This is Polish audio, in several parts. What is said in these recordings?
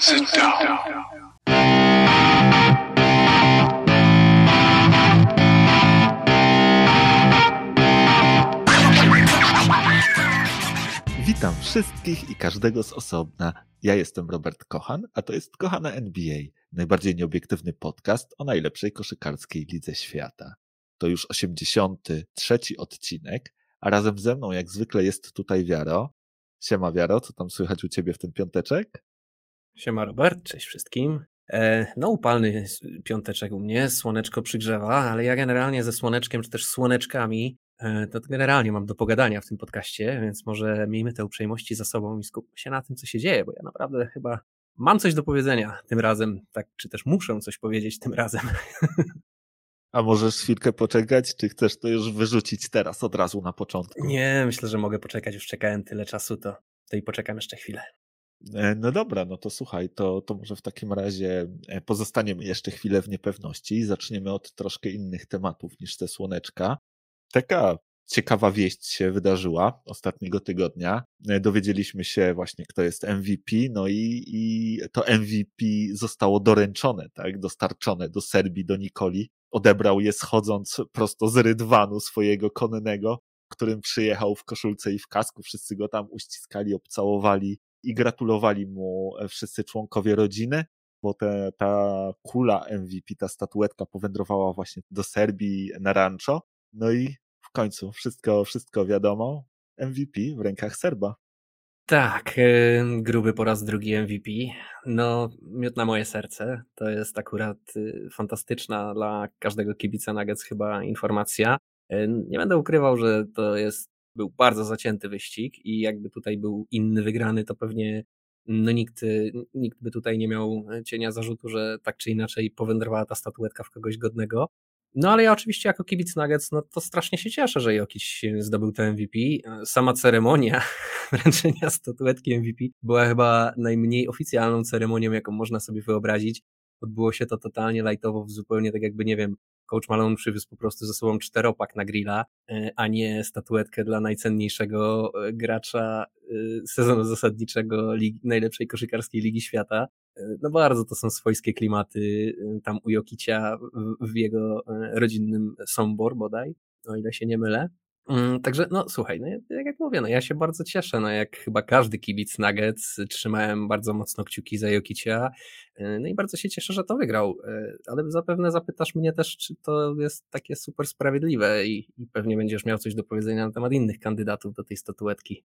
Sit down. Witam wszystkich i każdego z osobna. Ja jestem Robert Kochan, a to jest Kochana NBA, najbardziej nieobiektywny podcast o najlepszej koszykarskiej lidze świata. To już 83 odcinek, a razem ze mną jak zwykle jest tutaj Wiaro. Siema Wiaro, co tam słychać u ciebie w ten piąteczek? Siema Robert, cześć wszystkim. E, no upalny piąteczek u mnie, słoneczko przygrzewa, ale ja generalnie ze słoneczkiem czy też słoneczkami e, to generalnie mam do pogadania w tym podcaście, więc może miejmy te uprzejmości za sobą i skupmy się na tym, co się dzieje, bo ja naprawdę chyba mam coś do powiedzenia tym razem, tak, czy też muszę coś powiedzieć tym razem. A możesz chwilkę poczekać, czy chcesz to już wyrzucić teraz od razu na początku? Nie, myślę, że mogę poczekać, już czekałem tyle czasu, to, to i poczekam jeszcze chwilę. E, No dobra, no to słuchaj, to, to może w takim razie e, pozostaniemy jeszcze chwilę w niepewności i zaczniemy od troszkę innych tematów niż te słoneczka. Taka ciekawa wieść się wydarzyła ostatniego tygodnia. E, Dowiedzieliśmy się właśnie, kto jest MVP, no i, i to MVP zostało doręczone, tak, dostarczone do Serbii, do Nikoli. Odebrał je schodząc prosto z rydwanu swojego konnego, którym przyjechał w koszulce i w kasku. Wszyscy go tam uściskali, obcałowali i gratulowali mu e, wszyscy członkowie rodziny, bo te, ta kula MVP, ta statuetka powędrowała właśnie do Serbii na rancho. No i w końcu wszystko, wszystko wiadomo. MVP w rękach Serba. Tak, e, gruby po raz drugi MVP. No, miód na moje serce. To jest akurat y, fantastyczna dla każdego kibica Nuggets chyba informacja. E, Nie będę ukrywał, że to jest, był bardzo zacięty wyścig i jakby tutaj był inny wygrany, to pewnie no nikt, nikt by tutaj nie miał cienia zarzutu, że tak czy inaczej powędrowała ta statuetka w kogoś godnego. No ale ja oczywiście jako kibic Nuggets, no to strasznie się cieszę, że Jokic zdobył to MVP. Sama ceremonia wręczenia statuetki MVP była chyba najmniej oficjalną ceremonią, jaką można sobie wyobrazić. Odbyło się to totalnie lightowo, zupełnie tak jakby, nie wiem, Coach Malone przywiózł po prostu ze sobą czteropak na grilla, e, a nie statuetkę dla najcenniejszego e, gracza e, sezonu zasadniczego ligi, najlepszej koszykarskiej ligi świata. No bardzo to są swojskie klimaty tam u Jokicia w, jego rodzinnym Sombor bodaj, o ile się nie mylę. Mm, Także, no słuchaj, no, ja- jak mówię, no ja się bardzo cieszę, no jak chyba każdy kibic Nuggets, trzymałem bardzo mocno kciuki za Jokicia, e, no i bardzo się cieszę, że to wygrał, e, ale zapewne zapytasz mnie też, czy to jest takie super sprawiedliwe i, i pewnie będziesz miał coś do powiedzenia na temat innych kandydatów do tej statuetki.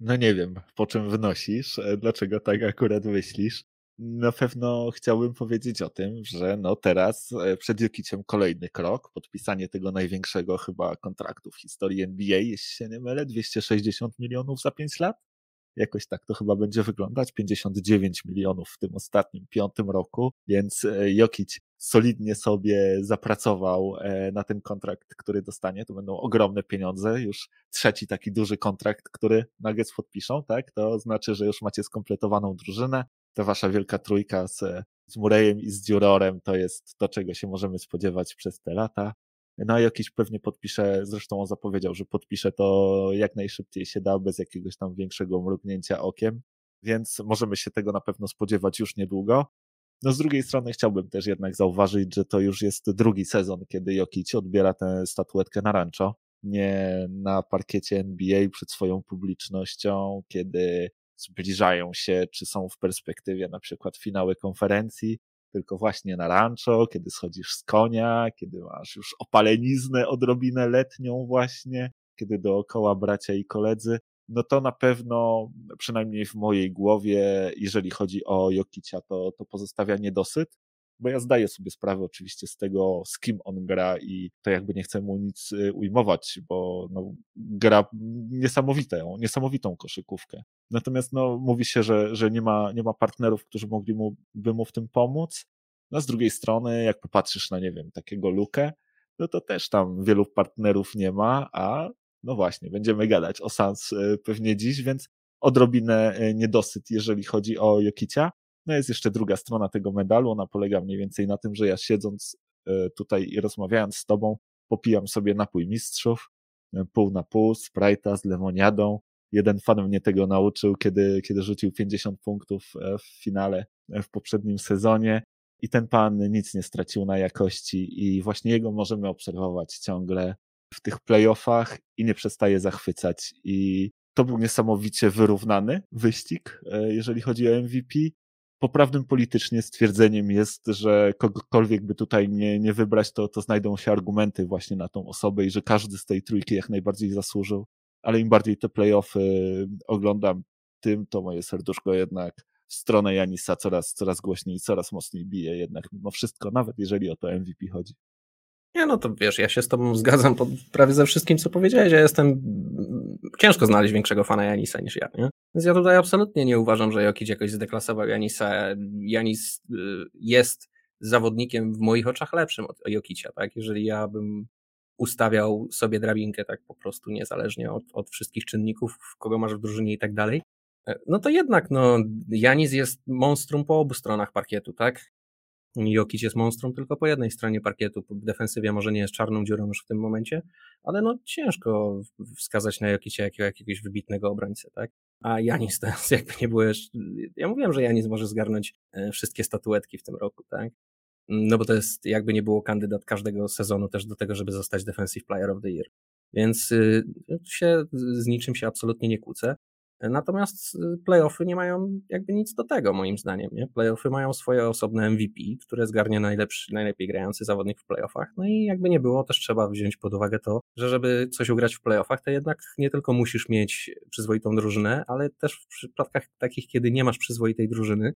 No nie wiem, po czym wynosisz, e, dlaczego tak akurat myślisz. Na pewno chciałbym powiedzieć o tym, że no teraz e, przed Jokiciem kolejny krok, podpisanie tego największego chyba kontraktu w historii NBA, jeśli się nie mylę, 260 milionów za 5 lat. Jakoś tak to chyba będzie wyglądać, 59 milionów w tym ostatnim, piątym roku, więc e, Jokic solidnie sobie zapracował e, na ten kontrakt, który dostanie. To będą ogromne pieniądze, już trzeci taki duży kontrakt, który Nuggets podpiszą, tak? To znaczy, że już macie skompletowaną drużynę. Ta wasza wielka trójka z, z Murejem i z Dziurorem to jest to, czego się możemy spodziewać przez te lata. No a jakiś pewnie podpisze, zresztą on zapowiedział, że podpisze to jak najszybciej się da, bez jakiegoś tam większego mrugnięcia okiem, więc możemy się tego na pewno spodziewać już niedługo. No z drugiej strony chciałbym też jednak zauważyć, że to już jest drugi sezon, kiedy Jokic odbiera tę statuetkę na rancho, nie na parkiecie NBA przed swoją publicznością, kiedy zbliżają się, czy są w perspektywie na przykład finały konferencji, tylko właśnie na rancho, kiedy schodzisz z konia, kiedy masz już opaleniznę odrobinę letnią właśnie, kiedy dookoła bracia i koledzy, no to na pewno, przynajmniej w mojej głowie, jeżeli chodzi o Jokicia, to, to pozostawia niedosyt, bo ja zdaję sobie sprawę oczywiście z tego, z kim on gra i to jakby nie chcę mu nic y, ujmować, bo no, gra niesamowitą, niesamowitą koszykówkę. Natomiast no, mówi się, że, że nie, ma, nie ma partnerów, którzy mogliby mu, by mu w tym pomóc. No z drugiej strony, jak popatrzysz na, nie wiem, takiego Lukę, no to też tam wielu partnerów nie ma, a no właśnie, będziemy gadać o Sans y, pewnie dziś, więc odrobinę y, niedosyt, jeżeli chodzi o Jokicia. No jest jeszcze druga strona tego medalu, ona polega mniej więcej na tym, że ja siedząc y, tutaj i rozmawiając z tobą, popijam sobie napój mistrzów, y, pół na pół, Sprite'a z lemoniadą jeden fan mnie tego nauczył, kiedy, kiedy rzucił 50 punktów e, w finale e, w poprzednim sezonie. I ten pan nic nie stracił na jakości, i właśnie jego możemy obserwować ciągle w tych playoffach i nie przestaje zachwycać. I to był niesamowicie wyrównany wyścig, e, jeżeli chodzi o MVP. Poprawnym politycznie stwierdzeniem jest, że kogokolwiek by tutaj nie, nie wybrać, to, to znajdą się argumenty właśnie na tą osobę i że każdy z tej trójki jak najbardziej zasłużył. Ale im bardziej te playoffy oglądam, tym to moje serduszko jednak w stronę Janisa coraz, coraz głośniej coraz mocniej bije jednak mimo wszystko, nawet jeżeli o to MVP chodzi. Nie, no to wiesz, ja się z tobą zgadzam pod prawie ze wszystkim, co powiedziałeś. Ja jestem. Ciężko znaleźć większego fana Janisa niż ja, nie? Więc ja tutaj absolutnie nie uważam, że Jokic jakoś zdeklasował Janisa. Janis y, jest zawodnikiem w moich oczach lepszym od Jokicia, tak? Jeżeli ja bym ustawiał sobie drabinkę tak po prostu niezależnie od, od wszystkich czynników, kogo masz w drużynie i tak dalej, e, no to jednak no, Janis jest monstrum po obu stronach parkietu, tak? Jokic jest monstrum tylko po jednej stronie parkietu. W defensywie może nie jest czarną dziurą już w tym momencie, ale no ciężko wskazać na Jokicia jako jakiegoś wybitnego obrońcę, tak? A Janis jest jakby nie było jeszcze... Ja mówiłem, że Janis może zgarnąć e, wszystkie statuetki w tym roku, tak? No bo to jest jakby nie było kandydat każdego sezonu też do tego, żeby zostać Defensive Player of the Year. Więc y, się z niczym się absolutnie nie kłócę. Natomiast y, playoffy nie mają jakby nic do tego, moim zdaniem. Nie? Playoffy mają swoje osobne MVP, które zgarnie najlepszy, najlepiej grający zawodnik w playoffach. No i jakby nie było, też trzeba wziąć pod uwagę to, że żeby coś ugrać w playoffach, to jednak nie tylko musisz mieć przyzwoitą drużynę, ale też w przypadkach takich, kiedy nie masz przyzwoitej drużyny,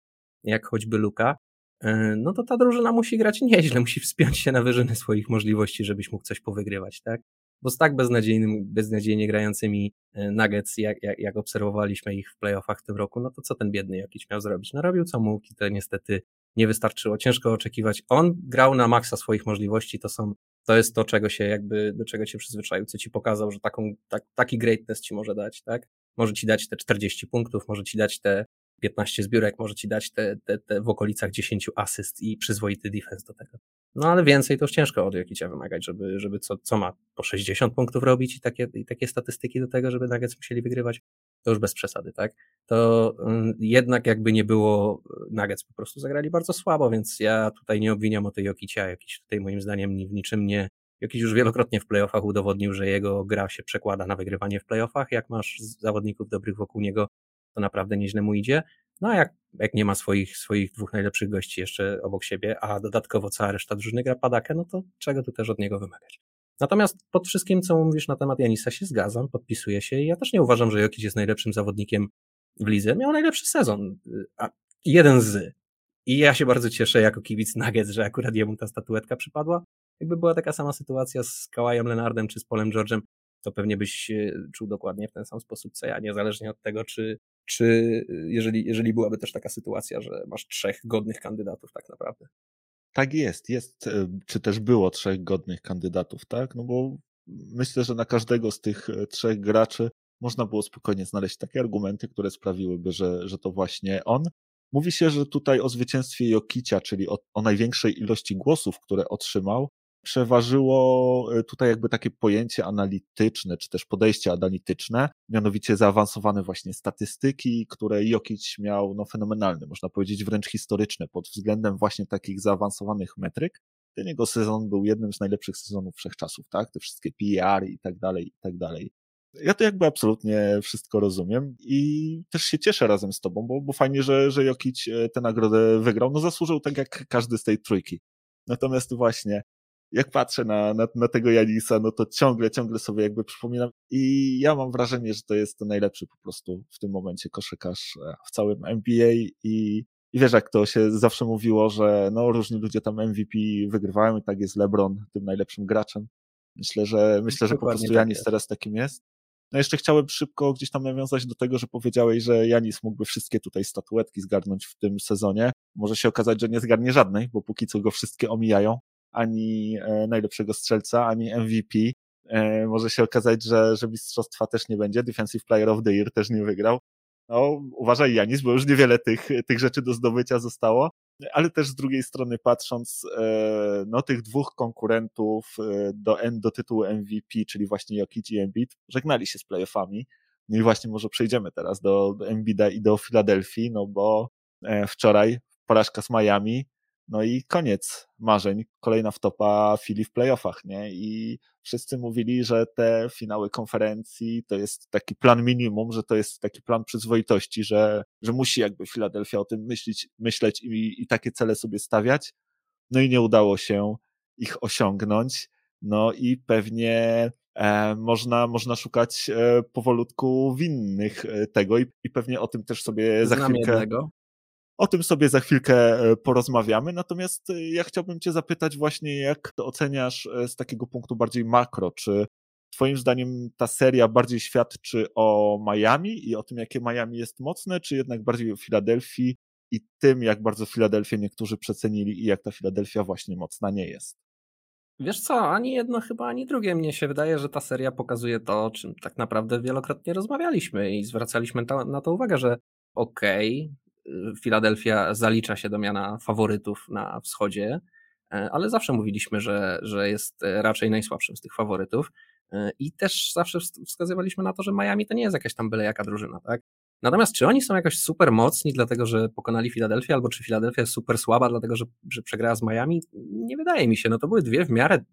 jak choćby Luka, y, no to ta drużyna musi grać nieźle, musi wspiąć się na wyżyny swoich możliwości, żebyś mógł coś powygrywać, tak? Bo z tak beznadziejnym, beznadziejnie grającymi e, Nuggets, jak, jak, jak obserwowaliśmy ich w playoffach w tym roku, no to co ten biedny Jokic miał zrobić? No robił co mógł i to niestety nie wystarczyło. Ciężko oczekiwać. On grał na maksa swoich możliwości, to są, to jest to, czego się jakby, do czego cię przyzwyczaił, co ci pokazał, że taką, tak, taki greatness ci może dać, tak? Może ci dać te 40 punktów, może ci dać te 15 zbiórek, może ci dać te, te, te w okolicach 10 asyst i przyzwoity defense do tego. No ale więcej to już ciężko od Jokicia wymagać, żeby, żeby co, co ma po 60 punktów robić i takie, i takie statystyki do tego, żeby Nuggets musieli wygrywać, to już bez przesady, tak? To y, jednak jakby nie było, Nuggets po prostu zagrali bardzo słabo, więc ja tutaj nie obwiniam o tej Jokicia, jakiś tutaj moim zdaniem w niczym nie, Jokic już wielokrotnie w playoffach udowodnił, że jego gra się przekłada na wygrywanie w playoffach, jak masz zawodników dobrych wokół niego, to naprawdę nieźle mu idzie. No a jak, jak nie ma swoich, swoich dwóch najlepszych gości jeszcze obok siebie, a dodatkowo cała reszta drużyny gra padakę, no to czego tu też od niego wymagać? Natomiast pod wszystkim, co mówisz na temat Janisa, się zgadzam, podpisuję się i ja też nie uważam, że Jokic jest najlepszym zawodnikiem w lidze. Miał najlepszy sezon, a jeden z. I ja się bardzo cieszę jako kibic Nuggets, że akurat jemu ta statuetka przypadła. Jakby była taka sama sytuacja z Kawajem Leonardem czy z Polem George'em, to pewnie byś czuł dokładnie w ten sam sposób co ja, niezależnie od tego, czy, czy jeżeli, jeżeli byłaby też taka sytuacja, że masz trzech godnych kandydatów tak naprawdę. Tak jest, jest, e, czy też było trzech godnych kandydatów, tak? No bo myślę, że na każdego z tych e, trzech graczy można było spokojnie znaleźć takie argumenty, które sprawiłyby, że, że to właśnie on. Mówi się, że tutaj o zwycięstwie Jokicia, czyli o, o największej ilości głosów, które otrzymał, przeważyło e, tutaj jakby takie pojęcie analityczne, czy też podejście analityczne, mianowicie zaawansowane właśnie statystyki, które Jokic miał no, fenomenalne, można powiedzieć wręcz historyczne pod względem właśnie takich zaawansowanych metryk. Ten jego sezon był jednym z najlepszych sezonów wszechczasów, tak? Te wszystkie PR i tak dalej, i tak dalej. Ja to jakby absolutnie wszystko rozumiem i też się cieszę razem z tobą, bo, bo fajnie, że, że Jokic e, tę nagrodę wygrał. No zasłużył tak jak każdy z tej trójki. Natomiast właśnie jak patrzę na, na, na, tego Janisa, no to ciągle, ciągle sobie jakby przypominam i ja mam wrażenie, że to jest najlepszy po prostu w tym momencie koszykarz e, w całym NBA i, i wiesz, jak to się zawsze mówiło, że no różni ludzie tam MVP wygrywają i tak jest LeBron tym najlepszym graczem. Myślę, że myślę, że po prostu tak Janis teraz takim jest. No jeszcze chciałem szybko gdzieś tam nawiązać do tego, że powiedziałeś, że Janis mógłby wszystkie tutaj statuetki zgarnąć w tym sezonie. Może się okazać, że nie zgarnie żadnej, bo póki co go wszystkie omijają ani e, najlepszego strzelca, ani MVP. E, może się okazać, że, że mistrzostwa też nie będzie, Defensive Player of the Year też nie wygrał. No, uważaj Janis, bo już niewiele tych, tych rzeczy do zdobycia zostało, ale też z drugiej strony patrząc, e, no tych dwóch konkurentów do, do tytułu MVP, czyli właśnie Jokic i Embiid, żegnali się z playoffami, No i właśnie może przejdziemy teraz do, Embida i do Filadelfii, no bo wczoraj porażka z Miami, no i koniec marzeń, kolejna wtopa Philly w playoffach, nie? I wszyscy mówili, że te finały konferencji to jest taki plan minimum, że to jest taki plan przyzwoitości, że, że musi jakby Filadelfia o tym myśleć, myśleć i, i takie cele sobie stawiać. No i nie udało się ich osiągnąć. No i pewnie e, można, można szukać e, powolutku winnych e, tego i, i pewnie o tym też sobie Znam za chwilkę. Jednego. O tym sobie za chwilkę e, porozmawiamy. Natomiast e, ja chciałbym Cię zapytać, właśnie, jak to oceniasz z takiego punktu bardziej makro? Czy Twoim zdaniem ta seria bardziej świadczy o Miami i o tym, jakie Miami jest mocne, czy jednak bardziej o Filadelfii i tym, jak bardzo Filadelfię niektórzy przecenili i jak ta Filadelfia właśnie mocna nie jest? Wiesz co, ani jedno chyba, ani drugie. Mnie się wydaje, że ta seria pokazuje to, o czym tak naprawdę wielokrotnie rozmawialiśmy i zwracaliśmy to, na to uwagę, że okej, okay, Filadelfia zalicza się do miana faworytów na wschodzie, e, ale zawsze mówiliśmy, że, że jest raczej najsłabszym z tych faworytów. E, I też zawsze wskazywaliśmy na to, że Miami to nie jest jakaś tam byle jaka drużyna, tak? Natomiast czy oni są jakoś super mocni, dlatego że pokonali Filadelfię, albo czy Filadelfia jest super słaba, dlatego że, że przegrała z Miami? Nie wydaje mi się. No to były dwie w miarę,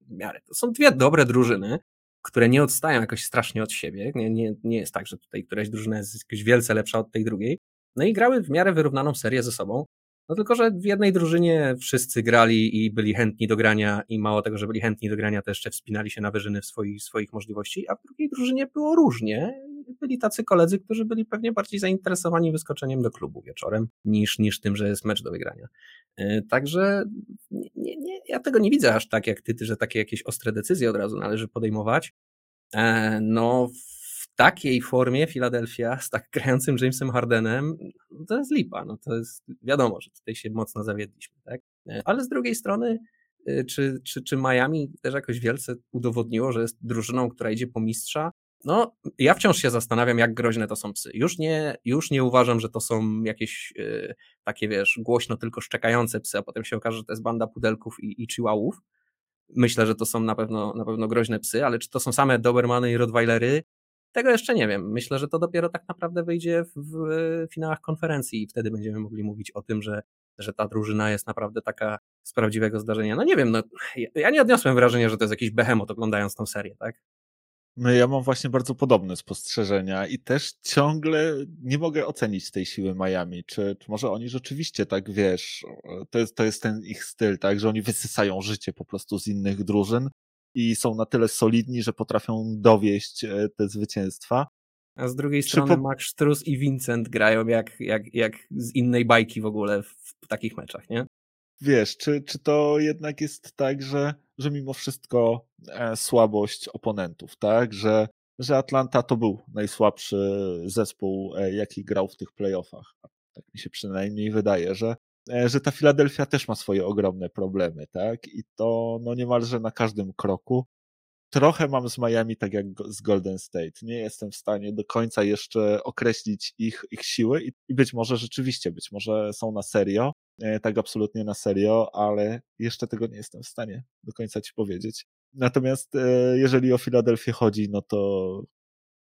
w miarę. To są dwie dobre drużyny, które nie odstają jakoś strasznie od siebie. Nie, nie, nie jest tak, że tutaj któraś drużyna jest jakoś wielce lepsza od tej drugiej. No i grały w miarę wyrównaną serię ze sobą. No tylko, że w jednej drużynie wszyscy grali i byli chętni do grania i mało tego, że byli chętni do grania, to jeszcze wspinali się na wyżyny swoich, swoich możliwości, a w drugiej drużynie było różnie. Byli tacy koledzy, którzy byli pewnie bardziej zainteresowani wyskoczeniem do klubu wieczorem niż, niż tym, że jest mecz do wygrania. E, także nie, nie, ja tego nie widzę aż tak jak ty, że takie jakieś ostre decyzje od razu należy podejmować. E, no, takiej formie Philadelphia z tak grającym Jamesem Hardenem, no to jest lipa. No to jest wiadomo, że tutaj się mocno zawiedliśmy, tak? Ale z drugiej strony, e, czy, czy, czy Miami też jakoś wielce udowodniło, że jest drużyną, która idzie po mistrza? No, ja wciąż się zastanawiam, jak groźne to są psy. Już nie, już nie uważam, że to są jakieś yy, takie, wiesz, głośno tylko szczekające psy, a potem się okaże, że to jest banda pudelków i, i chihuahów. Myślę, że to są na pewno, na pewno groźne psy, ale czy to są same Dobermany i Rottweilery? Tego jeszcze nie wiem. Myślę, że to dopiero tak naprawdę wyjdzie w, finałach konferencji i wtedy będziemy mogli mówić o tym, że, że ta drużyna jest naprawdę taka z prawdziwego zdarzenia. No nie wiem, no, ja nie odniosłem wrażenia, że to jest jakiś behemoth oglądając tą serię, tak? No ja mam właśnie bardzo podobne spostrzeżenia i też ciągle nie mogę ocenić tej siły Miami. Czy, czy może oni rzeczywiście tak, wiesz, to jest, to jest ten ich styl, tak, że oni wysysają życie po prostu z innych drużyn i są na tyle solidni, że potrafią dowieść e, te zwycięstwa. A z drugiej strony po... Max Struz i Vincent grają jak, jak, jak z innej bajki w ogóle w, takich meczach, nie? Wiesz, czy, czy to jednak jest tak, że, że mimo wszystko e, słabość oponentów, tak? Że, że Atlanta to był najsłabszy zespół, e, jaki grał w tych playoffach. Tak mi się przynajmniej wydaje, że, że ta Filadelfia też ma swoje ogromne problemy, tak? I to no niemalże na każdym kroku. Trochę mam z Miami tak jak z Golden State. Nie jestem w stanie do końca jeszcze określić ich, ich siły i, i być może rzeczywiście, być może są na serio, e, tak absolutnie na serio, ale jeszcze tego nie jestem w stanie do końca ci powiedzieć. Natomiast e, jeżeli o Filadelfię chodzi, no to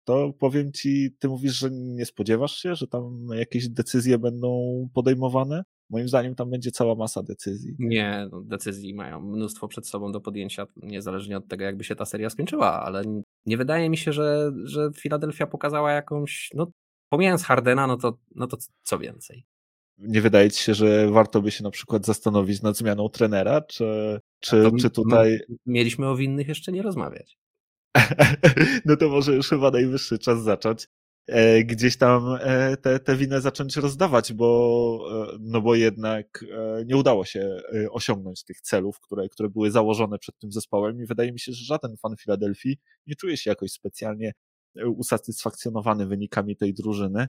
to powiem ci, ty mówisz, że nie spodziewasz się, że tam jakieś decyzje będą podejmowane? Moim zdaniem tam będzie cała masa decyzji. Nie, no, decyzji mają mnóstwo przed sobą do podjęcia, niezależnie od tego, jakby się ta seria skończyła, ale nie wydaje mi się, że, że Philadelphia pokazała jakąś, no pomijając Hardena, no to, no to co więcej. Nie wydaje ci się, że warto by się na przykład zastanowić nad zmianą trenera, czy, czy, czy tutaj... Mieliśmy o winnych jeszcze nie rozmawiać. no to może już chyba najwyższy czas zacząć. E, gdzieś tam e, te, te winy zacząć rozdawać, bo, e, no bo jednak nie udało się osiągnąć tych celów, które, które były założone przed tym zespołem i wydaje mi się, że żaden fan Filadelfii nie czuje się jakoś specjalnie usatysfakcjonowany wynikami tej drużyny,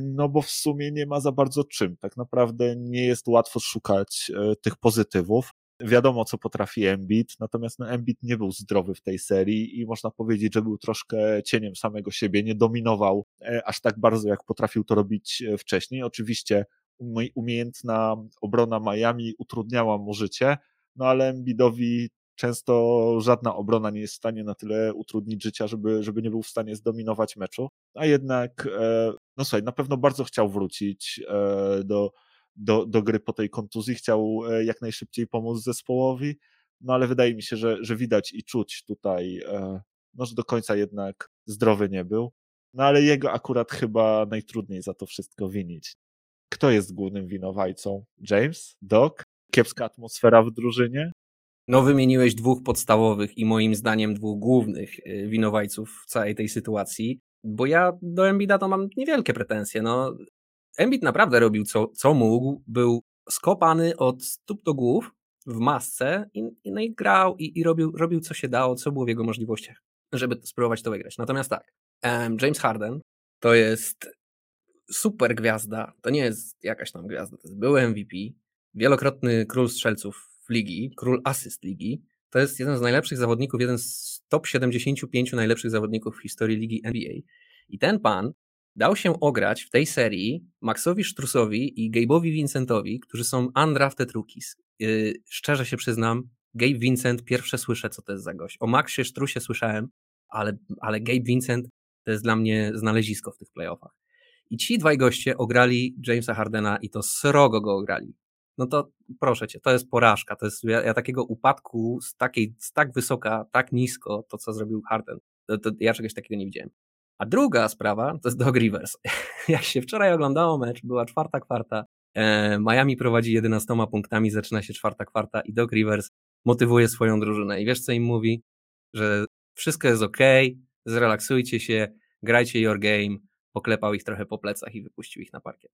no bo w sumie nie ma za bardzo czym. Tak naprawdę nie jest łatwo szukać tych pozytywów wiadomo, co potrafi Embiid, natomiast no, Embiid nie był zdrowy w tej serii i można powiedzieć, że był troszkę cieniem samego siebie, nie dominował e, aż tak bardzo, jak potrafił to robić e, wcześniej. Oczywiście umiejętna obrona Miami utrudniała mu życie, no ale Embiidowi Często żadna obrona nie jest w stanie na tyle utrudnić życia, żeby, żeby nie był w stanie zdominować meczu, a jednak, e, no słuchaj, na pewno bardzo chciał wrócić do, do, do gry po tej kontuzji, chciał e, jak najszybciej pomóc zespołowi, no ale wydaje mi się, że, że widać i czuć tutaj, no, że do końca jednak zdrowy nie był. No ale jego akurat chyba najtrudniej za to wszystko winić. Kto jest głównym winowajcą? James? Doc? Kiepska atmosfera w drużynie? No, wymieniłeś dwóch podstawowych i moim zdaniem dwóch głównych y, winowajców w całej tej sytuacji, bo ja do Embida to mam niewielkie pretensje. No, Embid naprawdę robił co, co mógł, był skopany od stóp do głów w masce i, i, no i grał i, i robił, robił co się dało, co było w jego możliwościach, żeby spróbować to wygrać. Natomiast tak, James Harden to jest super gwiazda, to nie jest jakaś tam gwiazda, to jest były MVP, wielokrotny król strzelców ligi, król asyst ligi, to jest jeden z najlepszych zawodników, jeden z top 75 najlepszych zawodników w historii ligi NBA. I ten pan dał się ograć w tej serii Maxowi Strusowi i Gabe'owi Vincentowi, którzy są undrafted rookies. Yy, szczerze się przyznam, Gabe Vincent pierwsze słyszę, co to jest za gość. O Maxie Strusie słyszałem, ale, ale Gabe Vincent to jest dla mnie znalezisko w tych playoffach. I ci dwaj goście ograli Jamesa Hardena i to srogo go ograli. No to proszę cię, to jest porażka. To jest, ja, ja takiego upadku z, takiej, z tak wysoka, tak nisko, to co zrobił Harden, to, to ja czegoś takiego nie widziałem. A druga sprawa to jest Dog Rivers. Jak się wczoraj oglądało mecz, była czwarta kwarta, e, Miami prowadzi 11 punktami, zaczyna się czwarta kwarta i Dog Rivers motywuje swoją drużynę. I wiesz co im mówi? Że wszystko jest ok, zrelaksujcie się, grajcie your game, poklepał ich trochę po plecach i wypuścił ich na parkiet.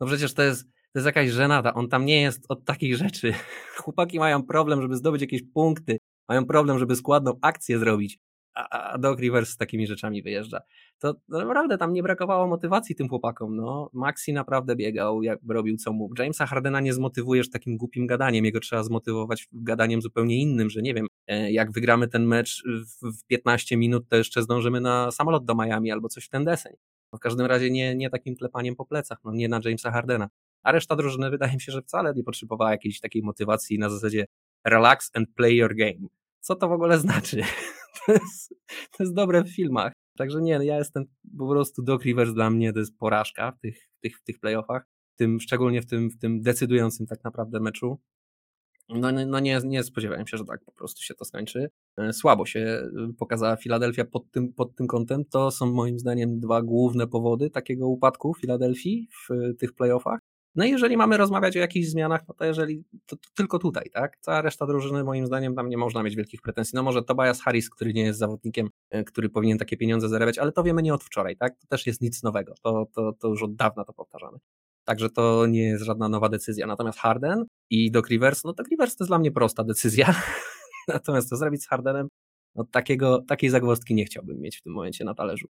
No przecież to jest, to jest jakaś żenada, on tam nie jest od takich rzeczy. Chłopaki mają problem, żeby zdobyć jakieś punkty, mają problem, żeby składną akcję zrobić, a, a Doc Rivers z takimi rzeczami wyjeżdża. To, to naprawdę tam nie brakowało motywacji tym chłopakom. No. Maxi naprawdę biegał, jak robił co mógł. Jamesa Hardena nie zmotywujesz takim głupim gadaniem, jego trzeba zmotywować gadaniem zupełnie innym, że nie wiem, e, jak wygramy ten mecz w 15 minut, to jeszcze zdążymy na samolot do Miami albo coś w ten deseń. No w każdym razie nie, nie takim klepaniem po plecach, no nie na Jamesa Hardena. A reszta drużyny wydaje mi się, że wcale nie potrzebowała jakiejś takiej motywacji na zasadzie relax and play your game. Co to w ogóle znaczy? To jest, to jest dobre w filmach. Także nie, ja jestem po prostu Doc Rivers dla mnie to jest porażka w tych, w tych, w tych playoffach, tym, szczególnie w tym, w tym decydującym tak naprawdę meczu. No, no nie, nie spodziewałem się, że tak po prostu się to skończy. E, słabo się e, pokazała Filadelfia pod tym, pod tym kątem. To są moim zdaniem dwa główne powody takiego upadku Filadelfii w e, tych playoffach. No i jeżeli mamy rozmawiać o jakichś zmianach, no to jeżeli to, to, tylko tutaj, tak? Cała reszta drużyny, moim zdaniem, tam nie można mieć wielkich pretensji. No może Tobias Harris, który nie jest zawodnikiem, który powinien takie pieniądze zarabiać, ale to wiemy nie od wczoraj, tak? To też jest nic nowego. To, to, to już od dawna to powtarzamy. Także to nie jest żadna nowa decyzja. Natomiast Harden i Doc Rivers, no Doc Rivers to jest dla mnie prosta decyzja. Natomiast to zrobić z Hardenem, no takiego, takiej zagwozdki nie chciałbym mieć w tym momencie na talerzu.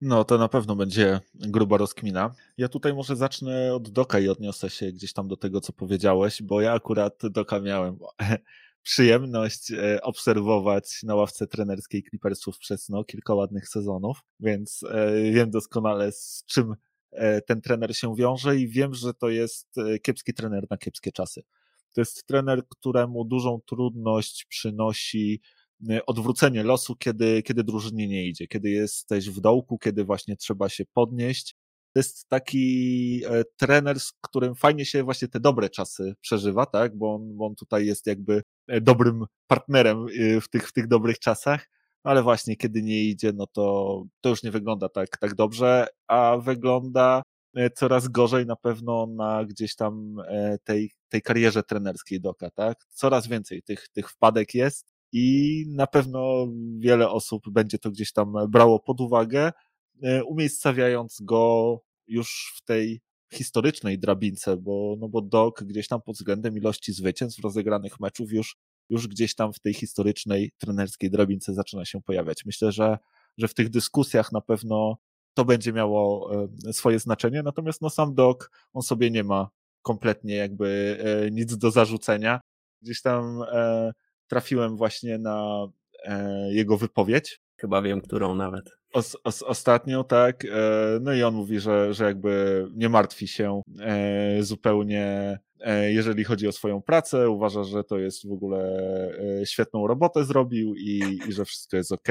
No, to na pewno będzie gruba rozkmina. Ja tutaj może zacznę od Doka i odniosę się gdzieś tam do tego, co powiedziałeś, bo ja akurat Doka miałem przyjemność e, obserwować na ławce trenerskiej Clippersów przez no, kilka ładnych sezonów, więc e, wiem doskonale z czym E, ten trener się wiąże i wiem, że to jest kiepski trener na kiepskie czasy. To jest trener, któremu dużą trudność przynosi odwrócenie losu, kiedy, kiedy drużynie nie idzie, kiedy jesteś w dołku, kiedy właśnie trzeba się podnieść. To jest taki trener, z którym fajnie się właśnie te dobre czasy przeżywa, tak? Bo on, bo on tutaj jest jakby dobrym partnerem w tych, w tych dobrych czasach ale właśnie kiedy nie idzie, no to, to już nie wygląda tak, tak dobrze, a wygląda e, coraz gorzej na pewno na gdzieś tam e, tej, tej karierze trenerskiej Doka, tak? Coraz więcej tych, tych wpadek jest i na pewno wiele osób będzie to gdzieś tam brało pod uwagę, e, umiejscawiając go już w tej historycznej drabince, bo, no bo Dok gdzieś tam pod względem ilości zwycięstw rozegranych meczów już już gdzieś tam w tej historycznej trenerskiej drabince zaczyna się pojawiać. Myślę, że, że w tych dyskusjach na pewno to będzie miało e, swoje znaczenie, natomiast no sam Doc, on sobie nie ma kompletnie jakby e, nic do zarzucenia. Gdzieś tam trafiłem właśnie na jego wypowiedź. Chyba wiem, którą nawet. Os, os, ostatnio, tak. No i on mówi, że, że jakby nie martwi się zupełnie e, jeżeli chodzi o swoją pracę. Uważa, że to jest w ogóle e, świetną robotę zrobił i, i że wszystko jest ok.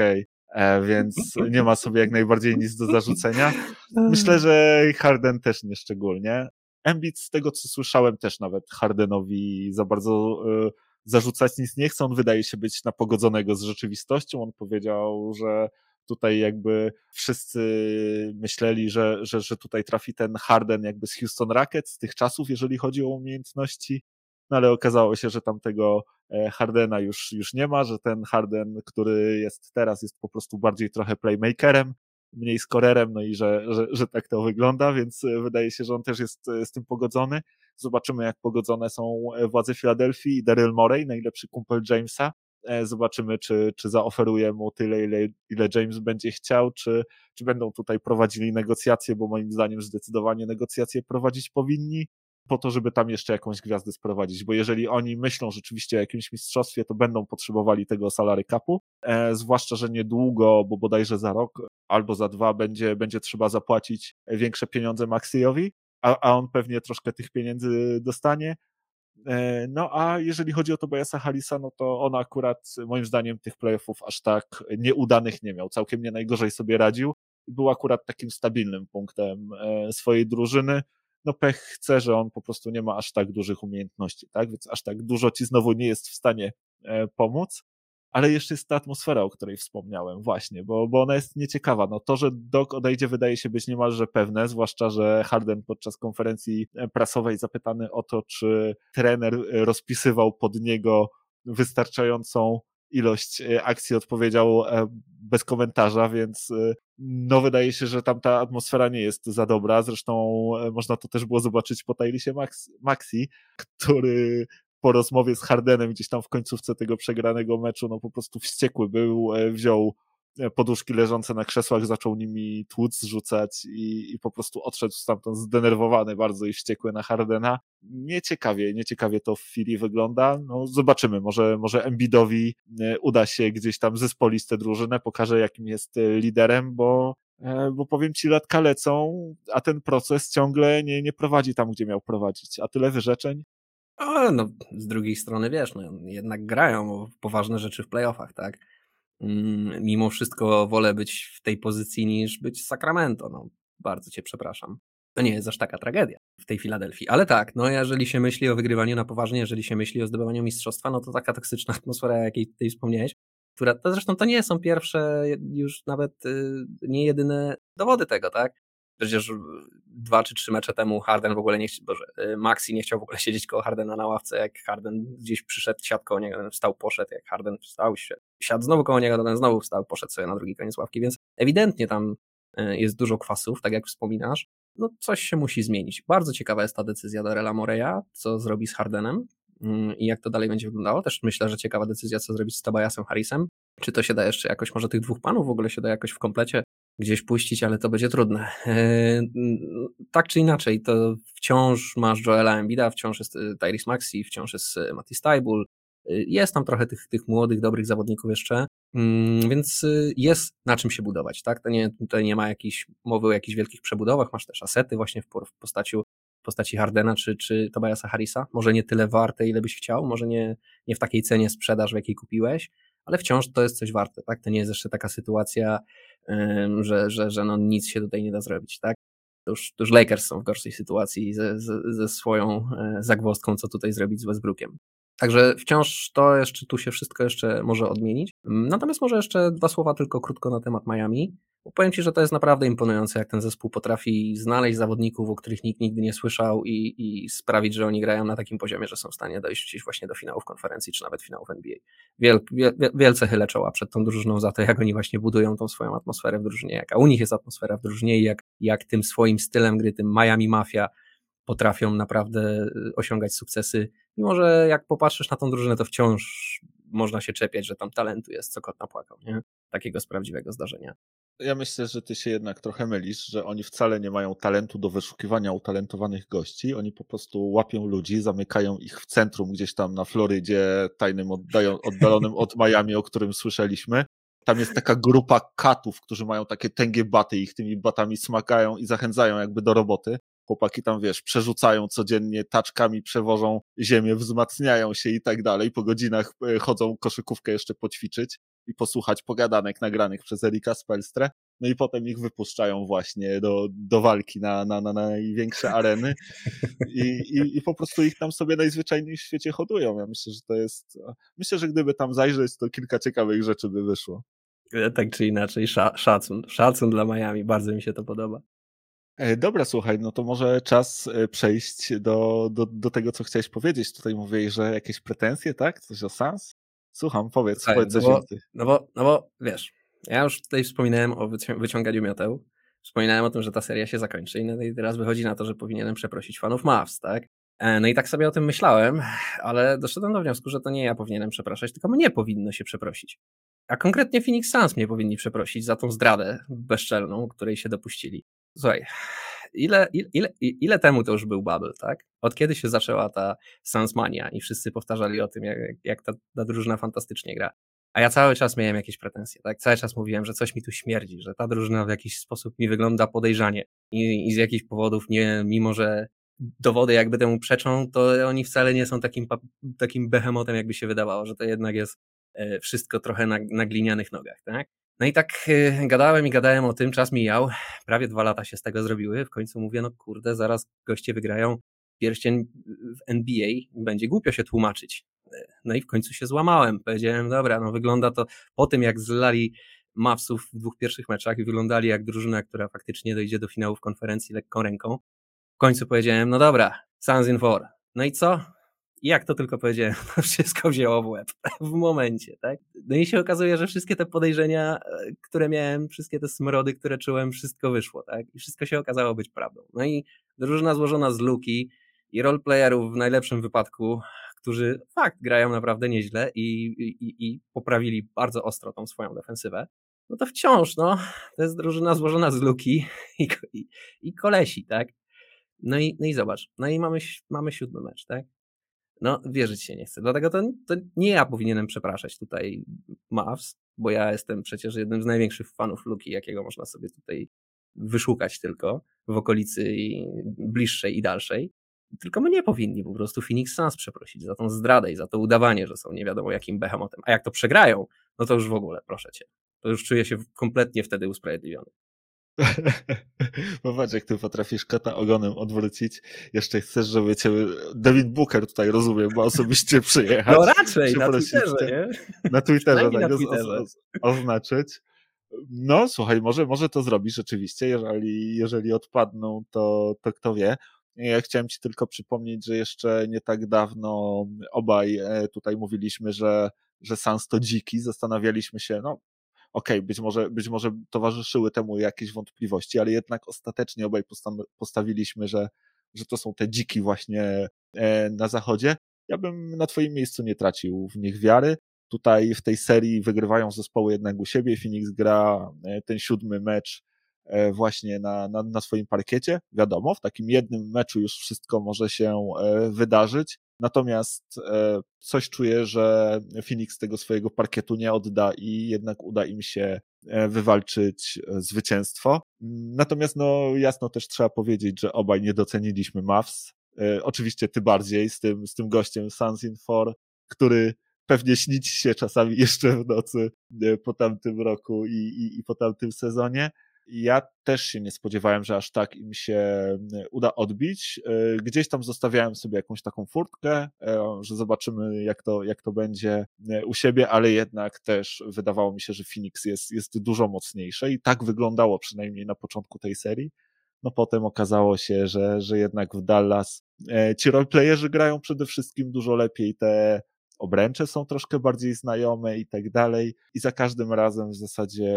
Więc nie ma sobie jak najbardziej nic do zarzucenia. Myślę, że Harden też nie szczególnie. Embiid z tego co słyszałem też nawet Hardenowi za bardzo zarzucać nic nie chce. On wydaje się być na pogodzonego z rzeczywistością. On powiedział, że tutaj jakby wszyscy myśleli, że, że, że tutaj trafi ten Harden jakby z Houston Rockets z tych czasów, jeżeli chodzi o umiejętności, no ale okazało się, że tamtego e, Hardena już, już nie ma, że ten Harden, który jest teraz, jest po prostu bardziej trochę playmakerem, mniej skorerem, no i że, że, że tak to wygląda, więc e, wydaje się, że on też jest e, z tym pogodzony. Zobaczymy, jak pogodzone są władze Filadelfii i Daryl Morey, najlepszy kumpel Jamesa, E, zobaczymy, czy, czy zaoferuje mu tyle, ile, ile James będzie chciał, czy, czy będą tutaj prowadzili negocjacje, bo moim zdaniem zdecydowanie negocjacje prowadzić powinni, po to, żeby tam jeszcze jakąś gwiazdę sprowadzić, bo jeżeli oni myślą rzeczywiście o jakimś mistrzostwie, to będą potrzebowali tego salary capu, e, zwłaszcza, że niedługo, bo bodajże za rok albo za dwa będzie, będzie trzeba zapłacić większe pieniądze Maxiowi, a, a on pewnie troszkę tych pieniędzy dostanie, E, no a jeżeli chodzi o Tobiasa Harrisa, no to on akurat moim zdaniem tych playoffów aż tak nieudanych nie miał. Całkiem nie najgorzej sobie radził był akurat takim stabilnym punktem e, swojej drużyny. No pech chce, że on po prostu nie ma aż tak dużych umiejętności, tak? Więc aż tak dużo ci znowu nie jest w stanie e, pomóc ale jeszcze jest ta atmosfera, o której wspomniałem, właśnie, bo, bo ona jest nieciekawa. No, to, że Doc odejdzie, wydaje się być niemalże pewne, zwłaszcza, że Harden podczas konferencji prasowej zapytany o to, czy trener rozpisywał pod niego wystarczającą ilość e, akcji odpowiedział e, bez komentarza, więc e, no wydaje się, że tam ta atmosfera nie jest za dobra. Zresztą można to też było zobaczyć po Tylisie Maxi, który po rozmowie z Hardenem gdzieś tam w końcówce tego przegranego meczu, no po prostu wściekły był, e, wziął e, poduszki leżące na krzesłach, zaczął nimi tłuc rzucać i, i po prostu odszedł stamtąd zdenerwowany bardzo i wściekły na Hardena. Nieciekawie, nieciekawie to w chwili wygląda. No zobaczymy, może, może Embidowi e, uda się gdzieś tam zespolić tę drużynę, pokaże jakim jest liderem, bo bo powiem ci, latka lecą, a ten proces ciągle nie, nie prowadzi tam, gdzie miał prowadzić. A tyle wyrzeczeń, ale no, z drugiej strony wiesz, no, jednak grają poważne rzeczy w playoffach, tak? Mm, mimo wszystko wolę być w tej pozycji niż być z Sacramento. No, bardzo cię przepraszam. To nie jest aż taka tragedia w tej Filadelfii. Ale tak, no jeżeli się myśli o wygrywaniu na poważnie, jeżeli się myśli o zdobywaniu mistrzostwa, no to taka toksyczna atmosfera, jakiej tutaj wspomniałeś, która, to zresztą to nie są pierwsze, już nawet y, nie jedyne dowody tego, tak? Przecież dwa czy trzy mecze temu Harden w ogóle nie chciał, Boże, y, Maxi nie chciał w ogóle siedzieć koło Hardena na ławce, jak Harden gdzieś przyszedł, siadł koło niego, wstał, poszedł, jak Harden wstał, siadł znowu koło niego, ten znowu wstał, poszedł sobie na drugi koniec ławki, więc ewidentnie tam y, jest dużo kwasów, tak jak wspominasz, no coś się musi zmienić. Bardzo ciekawa jest ta decyzja Darela Moreya, co zrobi z Hardenem mm, i jak to dalej będzie wyglądało. Też myślę, że ciekawa decyzja, co zrobić z Tobiasem Harrisem. Czy to się da jeszcze jakoś, może tych dwóch panów w ogóle się da jakoś w komplecie gdzieś puścić, ale to będzie trudne. E, tak czy inaczej, to wciąż masz Joela Embida, wciąż jest e, Tyrese Maxi, wciąż jest e, Matty Stable, jest tam trochę tych, tych młodych, dobrych zawodników jeszcze, mm, więc jest na czym się budować, tak? To nie, tutaj nie ma jakiejś mowy o jakichś wielkich przebudowach, masz też asety właśnie w, w postaci, w postaci Hardena czy, czy Tobiasa Harrisa, może nie tyle warte, ile byś chciał, może nie, nie w takiej cenie sprzedaż, w jakiej kupiłeś, ale wciąż to jest coś warte, tak? To nie jest jeszcze taka sytuacja, że, że, że no nic się tutaj nie da zrobić, tak? To już, to już Lakers są w gorszej sytuacji ze, ze, ze swoją e, zagwozdką, co tutaj zrobić z Westbrookiem. Także wciąż to jeszcze tu się wszystko jeszcze może odmienić. Natomiast może jeszcze dwa słowa tylko krótko na temat Miami. Bo powiem Ci, że to jest naprawdę imponujące, jak ten zespół potrafi znaleźć zawodników, o których nikt nigdy nie słyszał i, i sprawić, że oni grają na takim poziomie, że są w stanie dojść gdzieś właśnie do finałów konferencji, czy nawet finałów NBA. Wiel, wiel, wielce chylę czoła przed tą drużyną za to, jak oni właśnie budują tą swoją atmosferę w drużynie, jaka u nich jest atmosfera w drużynie i jak, jak tym swoim stylem gry, tym Miami Mafia potrafią naprawdę y, osiągać sukcesy, mimo że jak popatrzysz na tą drużynę, to wciąż można się czepiać, że tam talentu jest, co kot napłakał, nie? Takiego z prawdziwego zdarzenia. Ja myślę, że ty się jednak trochę mylisz, że oni wcale nie mają talentu do wyszukiwania utalentowanych gości. Oni po prostu łapią ludzi, zamykają ich w centrum gdzieś tam na Florydzie, tajnym oddają, oddalonym od Miami, o którym słyszeliśmy. Tam jest taka grupa katów, którzy mają takie tęgie baty ich tymi batami smakają i zachęcają jakby do roboty. chłopaki tam, wiesz, przerzucają codziennie, taczkami przewożą ziemię, wzmacniają się i tak dalej, po godzinach e, chodzą koszykówkę jeszcze poćwiczyć i posłuchać pogadanek nagranych przez Erika Spelstre, no i potem ich wypuszczają właśnie do, do walki na, na, na największe areny I, i, i po prostu ich tam sobie najzwyczajniej w świecie hodują. Ja myślę, że to jest, myślę, że gdyby tam zajrzeć, to kilka ciekawych rzeczy by wyszło. E, tak czy inaczej, szacun, szacun dla Miami, bardzo mi się to podoba. E, dobra, słuchaj, no to może czas e, przejść do, do, do tego, co chciałeś powiedzieć. Tutaj mówiłeś, że jakieś pretensje, tak? Coś o Sans? Słucham, powiedz, Słuchaj, powiedz no coś no bo, więcej. No bo, no bo wiesz, ja już tutaj wspominałem o wyciąganiu mioteł, wspominałem o tym, że ta seria się zakończy no i teraz wychodzi na to, że powinienem przeprosić fanów Mavs, tak? E, no i tak sobie o tym myślałem, ale doszedłem do wniosku, że to nie ja powinienem przepraszać, tylko mnie powinno się przeprosić. A konkretnie Phoenix Suns mnie powinni przeprosić za tą zdradę bezczelną, której się dopuścili. Słuchaj, ile, ile, ile temu to już był bubble, tak? Od kiedy się zaczęła ta Sunsmania i wszyscy powtarzali o tym, jak, jak ta, ta drużyna fantastycznie gra. A ja cały czas miałem jakieś pretensje, tak? Cały czas mówiłem, że coś mi tu śmierdzi, że ta drużyna w jakiś sposób mi wygląda podejrzanie i, i z jakichś powodów nie, mimo że dowody jakby temu przeczą, to oni wcale nie są takim, takim behemotem, jakby się wydawało, że to jednak jest e, wszystko trochę na, na glinianych nogach, tak? No i tak e, gadałem i gadałem o tym, czas mijał, prawie dwa lata się z tego zrobiły, w końcu mówię, no kurde, zaraz goście wygrają pierścień w NBA, będzie głupio się tłumaczyć. No i w końcu się złamałem. Powiedziałem, dobra, no wygląda to po tym, jak zlali Mavsów w dwóch pierwszych meczach i wyglądali jak drużyna, która faktycznie dojdzie do finału w konferencji lekką ręką. W końcu powiedziałem, no dobra, Suns in four. No i co? Jak to tylko powiedziałem, to wszystko wzięło w łeb w momencie, tak? No i się okazuje, że wszystkie te podejrzenia, e, które miałem, wszystkie te smrody, które czułem, wszystko wyszło, tak? I wszystko się okazało być prawdą. No i drużyna złożona z Luki i roleplayerów w najlepszym wypadku, którzy fakt grają naprawdę nieźle i, i, i poprawili bardzo ostro tą swoją defensywę, no to wciąż, no, to jest drużyna złożona z luki i, i, i kolesi, tak? No i, no i zobacz, no i mamy, mamy siódmy mecz, tak? No, wierzyć się nie chcę. Dlatego to, to nie ja powinienem przepraszać tutaj Mavs, bo ja jestem przecież jednym z największych fanów Luki, jakiego można sobie tutaj wyszukać tylko w okolicy bliższej i dalszej. Tylko mnie powinni po prostu Phoenix Suns przeprosić za tą zdradę i za to udawanie, że są nie wiadomo jakim behemotem. A jak to przegrają, no to już w ogóle, proszę cię. To już czuję się kompletnie wtedy usprawiedliwiony. Popatrz, jak ty potrafisz kota ogonem odwrócić. Jeszcze chcesz, żeby cię David Booker tutaj, rozumiem, bo osobiście przyjechać. No raczej, na Twitterze, nie? Na Twitterze, tak, na Twitterze. oznaczyć. No, słuchaj, może, może to zrobisz rzeczywiście, jeżeli, jeżeli odpadną, to, to kto wie. Ja chciałem Ci tylko przypomnieć, że jeszcze nie tak dawno obaj e, tutaj mówiliśmy, że, że Sans to dziki. Zastanawialiśmy się, no okej, okay, być, może, być może towarzyszyły temu jakieś wątpliwości, ale jednak ostatecznie obaj postawiliśmy, że, że to są te dziki właśnie e, na zachodzie. Ja bym na Twoim miejscu nie tracił w nich wiary. Tutaj w tej serii wygrywają zespoły jednak u siebie. Phoenix gra e, ten siódmy mecz E, właśnie na, na, na swoim parkiecie. Wiadomo, w takim jednym meczu już wszystko może się wydarzyć. Natomiast e, coś czuję, że Phoenix tego swojego parkietu nie odda i jednak uda im się wywalczyć zwycięstwo. Natomiast no jasno też trzeba powiedzieć, że obaj nie doceniliśmy Mavs. Oczywiście ty bardziej z tym, z tym gościem Suns in For, który pewnie śnić się czasami jeszcze w nocy po tamtym roku i, i, i po tamtym sezonie. Ja też się nie spodziewałem, że aż tak im się e, uda odbić. E, gdzieś tam zostawiałem sobie jakąś taką furtkę, e, że zobaczymy, jak to, jak to będzie u siebie, ale jednak też wydawało mi się, że Phoenix jest, jest dużo mocniejsze i tak wyglądało przynajmniej na początku tej serii. No potem okazało się, że, że jednak w Dallas ci roleplayerzy grają przede wszystkim dużo lepiej, te obręcze są troszkę bardziej znajome i tak dalej. I za każdym razem w zasadzie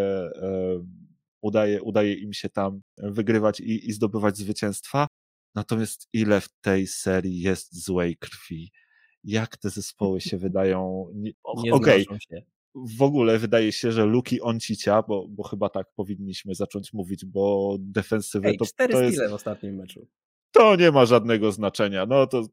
udaje, udaje im się tam wygrywać i, i zdobywać zwycięstwa. Natomiast ile w tej serii jest złej krwi? Jak te zespoły się wydają? Okej. Okay. W ogóle wydaje się, że Luki Oncicia, bo, bo chyba tak powinniśmy zacząć mówić, bo defensywę Ej, to, cztery to jest... w ostatnim meczu. To nie ma żadnego znaczenia. No to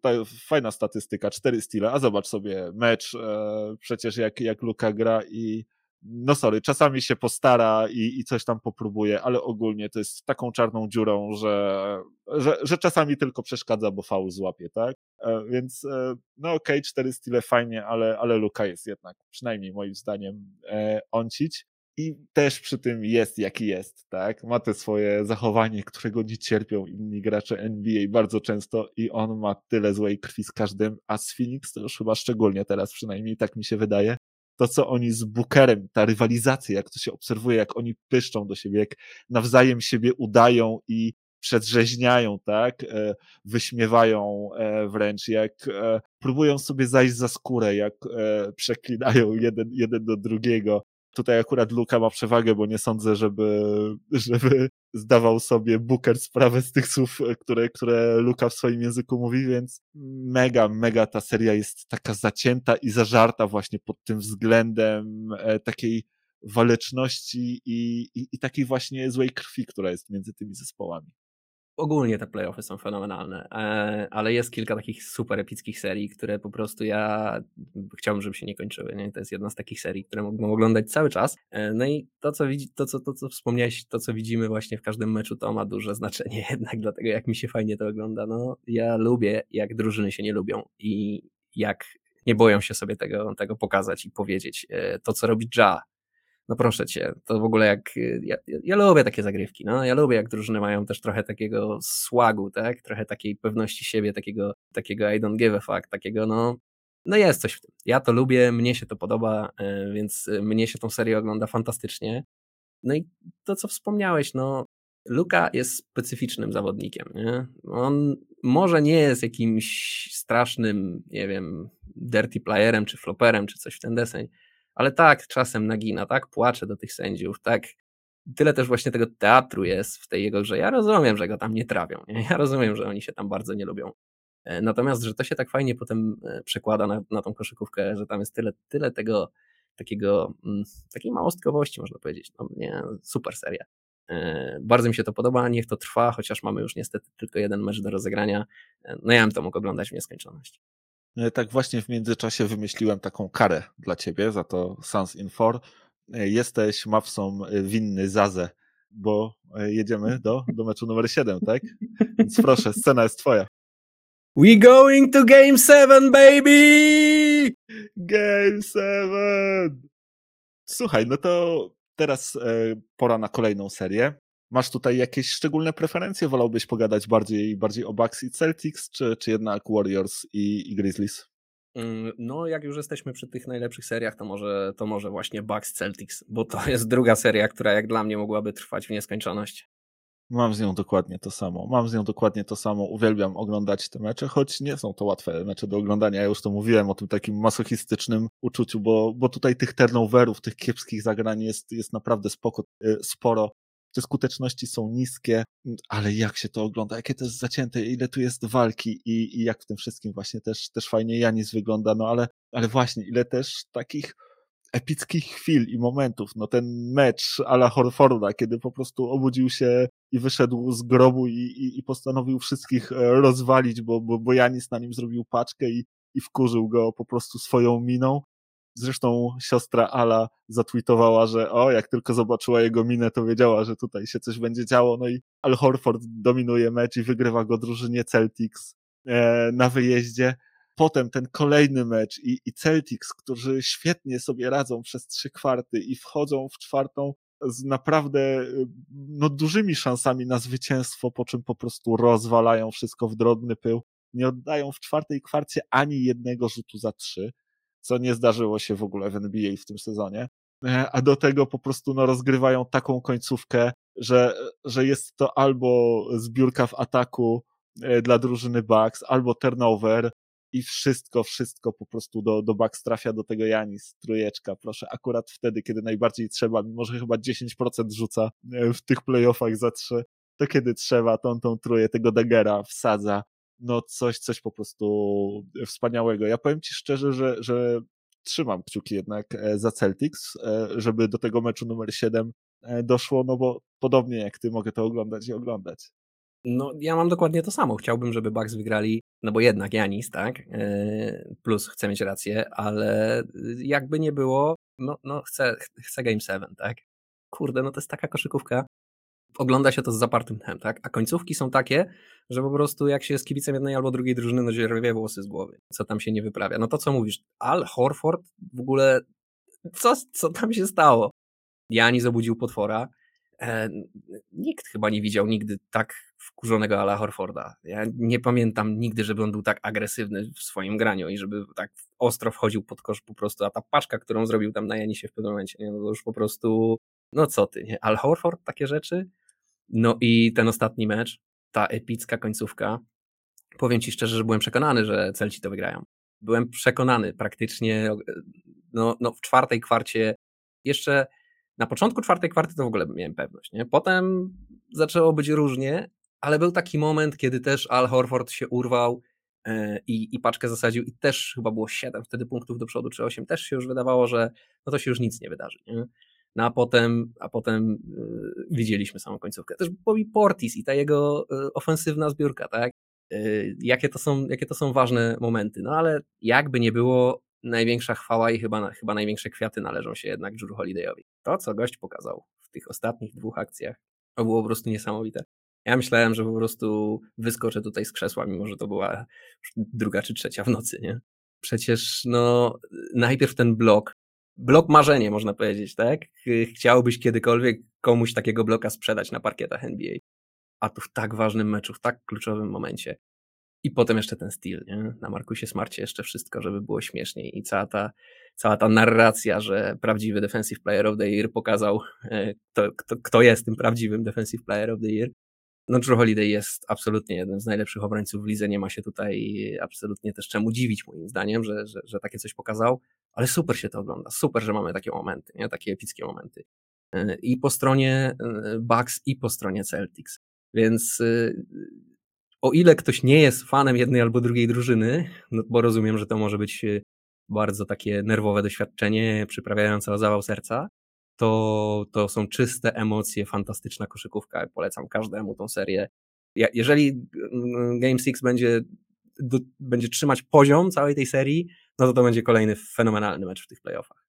fajna statystyka, cztery stile, a zobacz sobie mecz, e, przecież jak, jak Luka gra i no sorry, czasami się postara i, i coś tam popróbuje, ale ogólnie to jest taką czarną dziurą, że, że, że czasami tylko przeszkadza, bo faul złapie, tak? E, więc e, no okej, okay, cztery style fajnie, ale, ale Luka jest jednak, przynajmniej moim zdaniem, e, oncić i też przy tym jest jaki jest, tak? Ma te swoje zachowanie, którego nie cierpią inni gracze NBA bardzo często i on ma tyle złej krwi z każdym, a z Phoenix to już chyba szczególnie teraz, przynajmniej tak mi się wydaje. To, co oni z Bookerem, ta rywalizacja, jak to się obserwuje, jak oni pyszczą do siebie, jak nawzajem siebie udają i przedrzeźniają, tak, e, wyśmiewają e, wręcz, jak e, próbują sobie zajść za skórę, jak przeklinają jeden, jeden do drugiego, Tutaj akurat Luka ma przewagę, bo nie sądzę, żeby, żeby zdawał sobie Booker sprawę z tych słów, które, które Luka w swoim języku mówi, więc mega, mega ta seria jest taka zacięta i zażarta właśnie pod tym względem e, takiej waleczności i, i, i takiej właśnie złej krwi, która jest między tymi zespołami ogólnie te playoffy są fenomenalne, e, ale jest kilka takich super epickich serii, które po prostu ja chciałbym, żeby się nie kończyły. Nie? To jest jedna z takich serii, które mogą oglądać cały czas. E, no i to, co, widzi, to, co, to, co wspomniałeś, to, co widzimy właśnie w każdym meczu, to ma duże znaczenie jednak, dlatego jak mi się fajnie to ogląda. No, ja lubię, jak drużyny się nie lubią i jak nie boją się sobie tego, tego pokazać i powiedzieć. E, to, co robi Ja, no proszę cię, to w ogóle jak, ja, ja, lubię takie zagrywki, no, ja lubię jak drużyny mają też trochę takiego słagu, tak, trochę takiej pewności siebie, takiego, takiego I don't give a fuck, takiego no, no jest coś w tym. Ja to lubię, mnie się to podoba, e, więc mnie się tą serię ogląda fantastycznie. No i to, co wspomniałeś, no, Luka jest specyficznym zawodnikiem, nie? On może nie jest jakimś strasznym, nie wiem, dirty playerem, czy floperem, czy coś w ten deseń, ale tak, czasem nagina, tak, płacze do tych sędziów, tak. Tyle też właśnie tego teatru jest w tej jego grze. Ja rozumiem, że go tam nie trawią, nie? ja rozumiem, że oni się tam bardzo nie lubią. E, natomiast, że to się tak fajnie potem e, przekłada na, na tą koszykówkę, że tam jest tyle, tyle tego takiego, mm, takiej małostkowości, można powiedzieć. No, nie, super seria. E, bardzo mi się to podoba, niech to trwa, chociaż mamy już niestety tylko jeden mecz do rozegrania. No ja bym to mógł oglądać w nieskończoność. E, tak właśnie w międzyczasie wymyśliłem taką karę dla ciebie za to Sans Infor. E, jesteś Mawsą e, winny Zazę, bo jedziemy do, do meczu numer 7, tak? Więc proszę, scena jest twoja. We going to game 7, baby! Game 7! Słuchaj, no to teraz pora na kolejną serię. Masz tutaj jakieś szczególne preferencje? Wolałbyś pogadać bardziej, bardziej o Bucks i Celtics, czy, czy jednak Warriors i, i Grizzlies? Mm, no, jak już jesteśmy przy tych najlepszych seriach, to może, to może właśnie Bucks Celtics, bo to jest druga seria, która jak dla mnie mogłaby trwać w nieskończoność. Mam z nią dokładnie to samo. Mam z nią dokładnie to samo. Uwielbiam oglądać te mecze, choć nie są to łatwe mecze do oglądania. Ja już to mówiłem o tym takim masochistycznym uczuciu, bo, bo tutaj tych turnoverów, tych kiepskich zagrań jest, jest naprawdę spoko, y, sporo te skuteczności są niskie, ale jak się to ogląda, jakie to jest zacięte, ile tu jest walki i, i jak w tym wszystkim właśnie też, też fajnie Janis wygląda, no ale, ale właśnie, ile też takich epickich chwil i momentów, no ten mecz ala Horforda, kiedy po prostu obudził się i wyszedł z grobu i, i, i postanowił wszystkich e, rozwalić, bo, bo, bo Janis na nim zrobił paczkę i, i wkurzył go po prostu swoją miną, Zresztą siostra Ala zatweetowała, że o, jak tylko zobaczyła jego minę, to wiedziała, że tutaj się coś będzie działo. No i Al Horford dominuje mecz i wygrywa go drużynie Celtics e, na wyjeździe. Potem ten kolejny mecz i, i Celtics, którzy świetnie sobie radzą przez trzy kwarty i wchodzą w czwartą z naprawdę no, dużymi szansami na zwycięstwo, po czym po prostu rozwalają wszystko w drobny pył. Nie oddają w czwartej kwarcie ani jednego rzutu za trzy co nie zdarzyło się w ogóle w NBA w tym sezonie. E, a do tego po prostu no, rozgrywają taką końcówkę, że, że jest to albo zbiórka w ataku e, dla drużyny Bucks, albo turnover i wszystko, wszystko po prostu do, do Bucks trafia do tego Janis, trójeczka, proszę, akurat wtedy, kiedy najbardziej trzeba, mimo że chyba 10% rzuca e, w tych playoffach za trzy, to kiedy trzeba, tą, tą tróję tego Dagera wsadza no coś, coś po prostu wspaniałego. Ja powiem Ci szczerze, że, że trzymam kciuki jednak e, za Celtics, e, żeby do tego meczu numer 7 e, doszło, no bo podobnie jak Ty mogę to oglądać i oglądać. No, ja mam dokładnie to samo. Chciałbym, żeby Bucks wygrali, no bo jednak Janis, tak? Plus chcę mieć rację, ale jakby nie było, no, no chcę, chcę Game 7, tak? Kurde, no to jest taka koszykówka. Ogląda się to z zapartym tchem, tak? A końcówki są takie, że po prostu jak się jest kibicem jednej albo drugiej drużyny, no się rwie włosy z głowy. Co tam się nie wyprawia. No to co mówisz, Al Horford w ogóle, co, co tam się stało? Janis obudził potwora, E, nikt chyba nie widział nigdy tak wkurzonego Ala Horforda. Ja nie pamiętam nigdy, żeby on był tak agresywny w swoim graniu i żeby tak ostro wchodził pod kosz po prostu, a ta paczka, którą zrobił tam na Janisie w pewnym momencie, no to już po prostu, no co ty, nie? Al Horford, takie rzeczy? No i ten ostatni mecz, ta epicka końcówka, powiem ci szczerze, że byłem przekonany, że Celci to wygrają. Byłem przekonany praktycznie, no, no w czwartej kwarcie jeszcze na początku czwartej kwarty to w ogóle miałem pewność. Nie? Potem zaczęło być różnie, ale był taki moment, kiedy też Al Horford się urwał e, i, i paczkę zasadził i też chyba było 7 wtedy punktów do przodu, czy 8. Też się już wydawało, że no to się już nic nie wydarzy. Nie? No a potem, a potem yy, widzieliśmy samą końcówkę. Też Bobby Portis i ta jego yy, ofensywna zbiórka, tak? Yy, jakie, to są, jakie to są ważne momenty. No ale jakby nie było, największa chwała i chyba, chyba największe kwiaty należą się jednak Drew Holidayowi. To, co gość pokazał w tych ostatnich dwóch akcjach, to było po prostu niesamowite. Ja myślałem, że po prostu wyskoczę tutaj z krzesła, mimo że to była druga czy trzecia w nocy, nie? Przecież, no, najpierw ten blok, blok marzenie, można powiedzieć, tak? Chciałbyś kiedykolwiek komuś takiego bloka sprzedać na parkietach NBA. A tu w tak ważnym meczu, w tak kluczowym momencie. I potem jeszcze ten styl, nie? Na Markusie Smarcie jeszcze wszystko, żeby było śmieszniej. I cała ta, cała ta narracja, że prawdziwy Defensive Player of the Year pokazał, e, kto, kto, kto jest tym prawdziwym Defensive Player of the Year. No Drew Holiday jest absolutnie jednym z najlepszych obrońców w lidze, nie ma się tutaj absolutnie też czemu dziwić moim zdaniem, że, że, że takie coś pokazał, ale super się to ogląda, super, że mamy takie momenty, nie? takie epickie momenty. E, I po stronie e, Bucks i po stronie Celtics. Więc o ile ktoś nie jest fanem jednej albo drugiej drużyny, no bo rozumiem, że to może być e, bardzo takie nerwowe doświadczenie, przyprawiające o zawał serca, to, to są czyste emocje, fantastyczna koszykówka. Polecam każdemu tą serię. Jeżeli Game 6 będzie, do, będzie trzymać poziom całej tej serii, no to to będzie kolejny fenomenalny mecz w tych playoffach.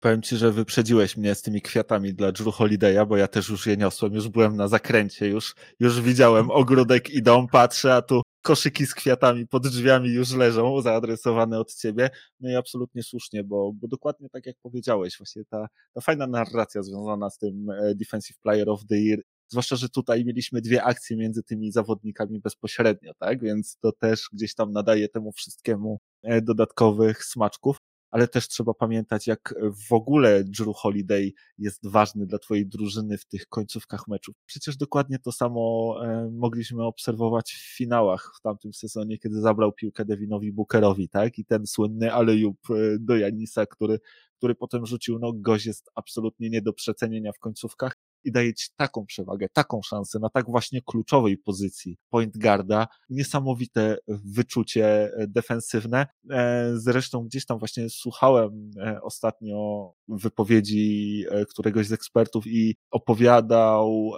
Powiem ci, że wyprzedziłeś mnie z tymi kwiatami dla Drew Holiday'a, bo ja też już je niosłem, już byłem na zakręcie, już, już widziałem ogródek i dom, patrzę, a tu koszyki z kwiatami pod drzwiami już leżą, zaadresowane od ciebie. No i absolutnie słusznie, bo, bo dokładnie tak jak powiedziałeś, właśnie ta, ta fajna narracja związana z tym e, Defensive Player of the Year, zwłaszcza, że tutaj mieliśmy dwie akcje między tymi zawodnikami bezpośrednio, tak? Więc to też gdzieś tam nadaje temu wszystkiemu e, dodatkowych smaczków ale też trzeba pamiętać, jak w ogóle Drew Holiday jest ważny dla twojej drużyny w tych końcówkach meczów. Przecież dokładnie to samo e, mogliśmy obserwować w finałach w tamtym sezonie, kiedy zabrał piłkę Devinowi Bookerowi, tak? I ten słynny alejub e, do Janisa, który, który potem rzucił, no gość jest absolutnie nie do przecenienia w końcówkach i daje ci taką przewagę, taką szansę na tak właśnie kluczowej pozycji point guarda. Niesamowite wyczucie e, defensywne. E, zresztą gdzieś tam właśnie słuchałem e, ostatnio wypowiedzi któregoś z ekspertów i opowiadał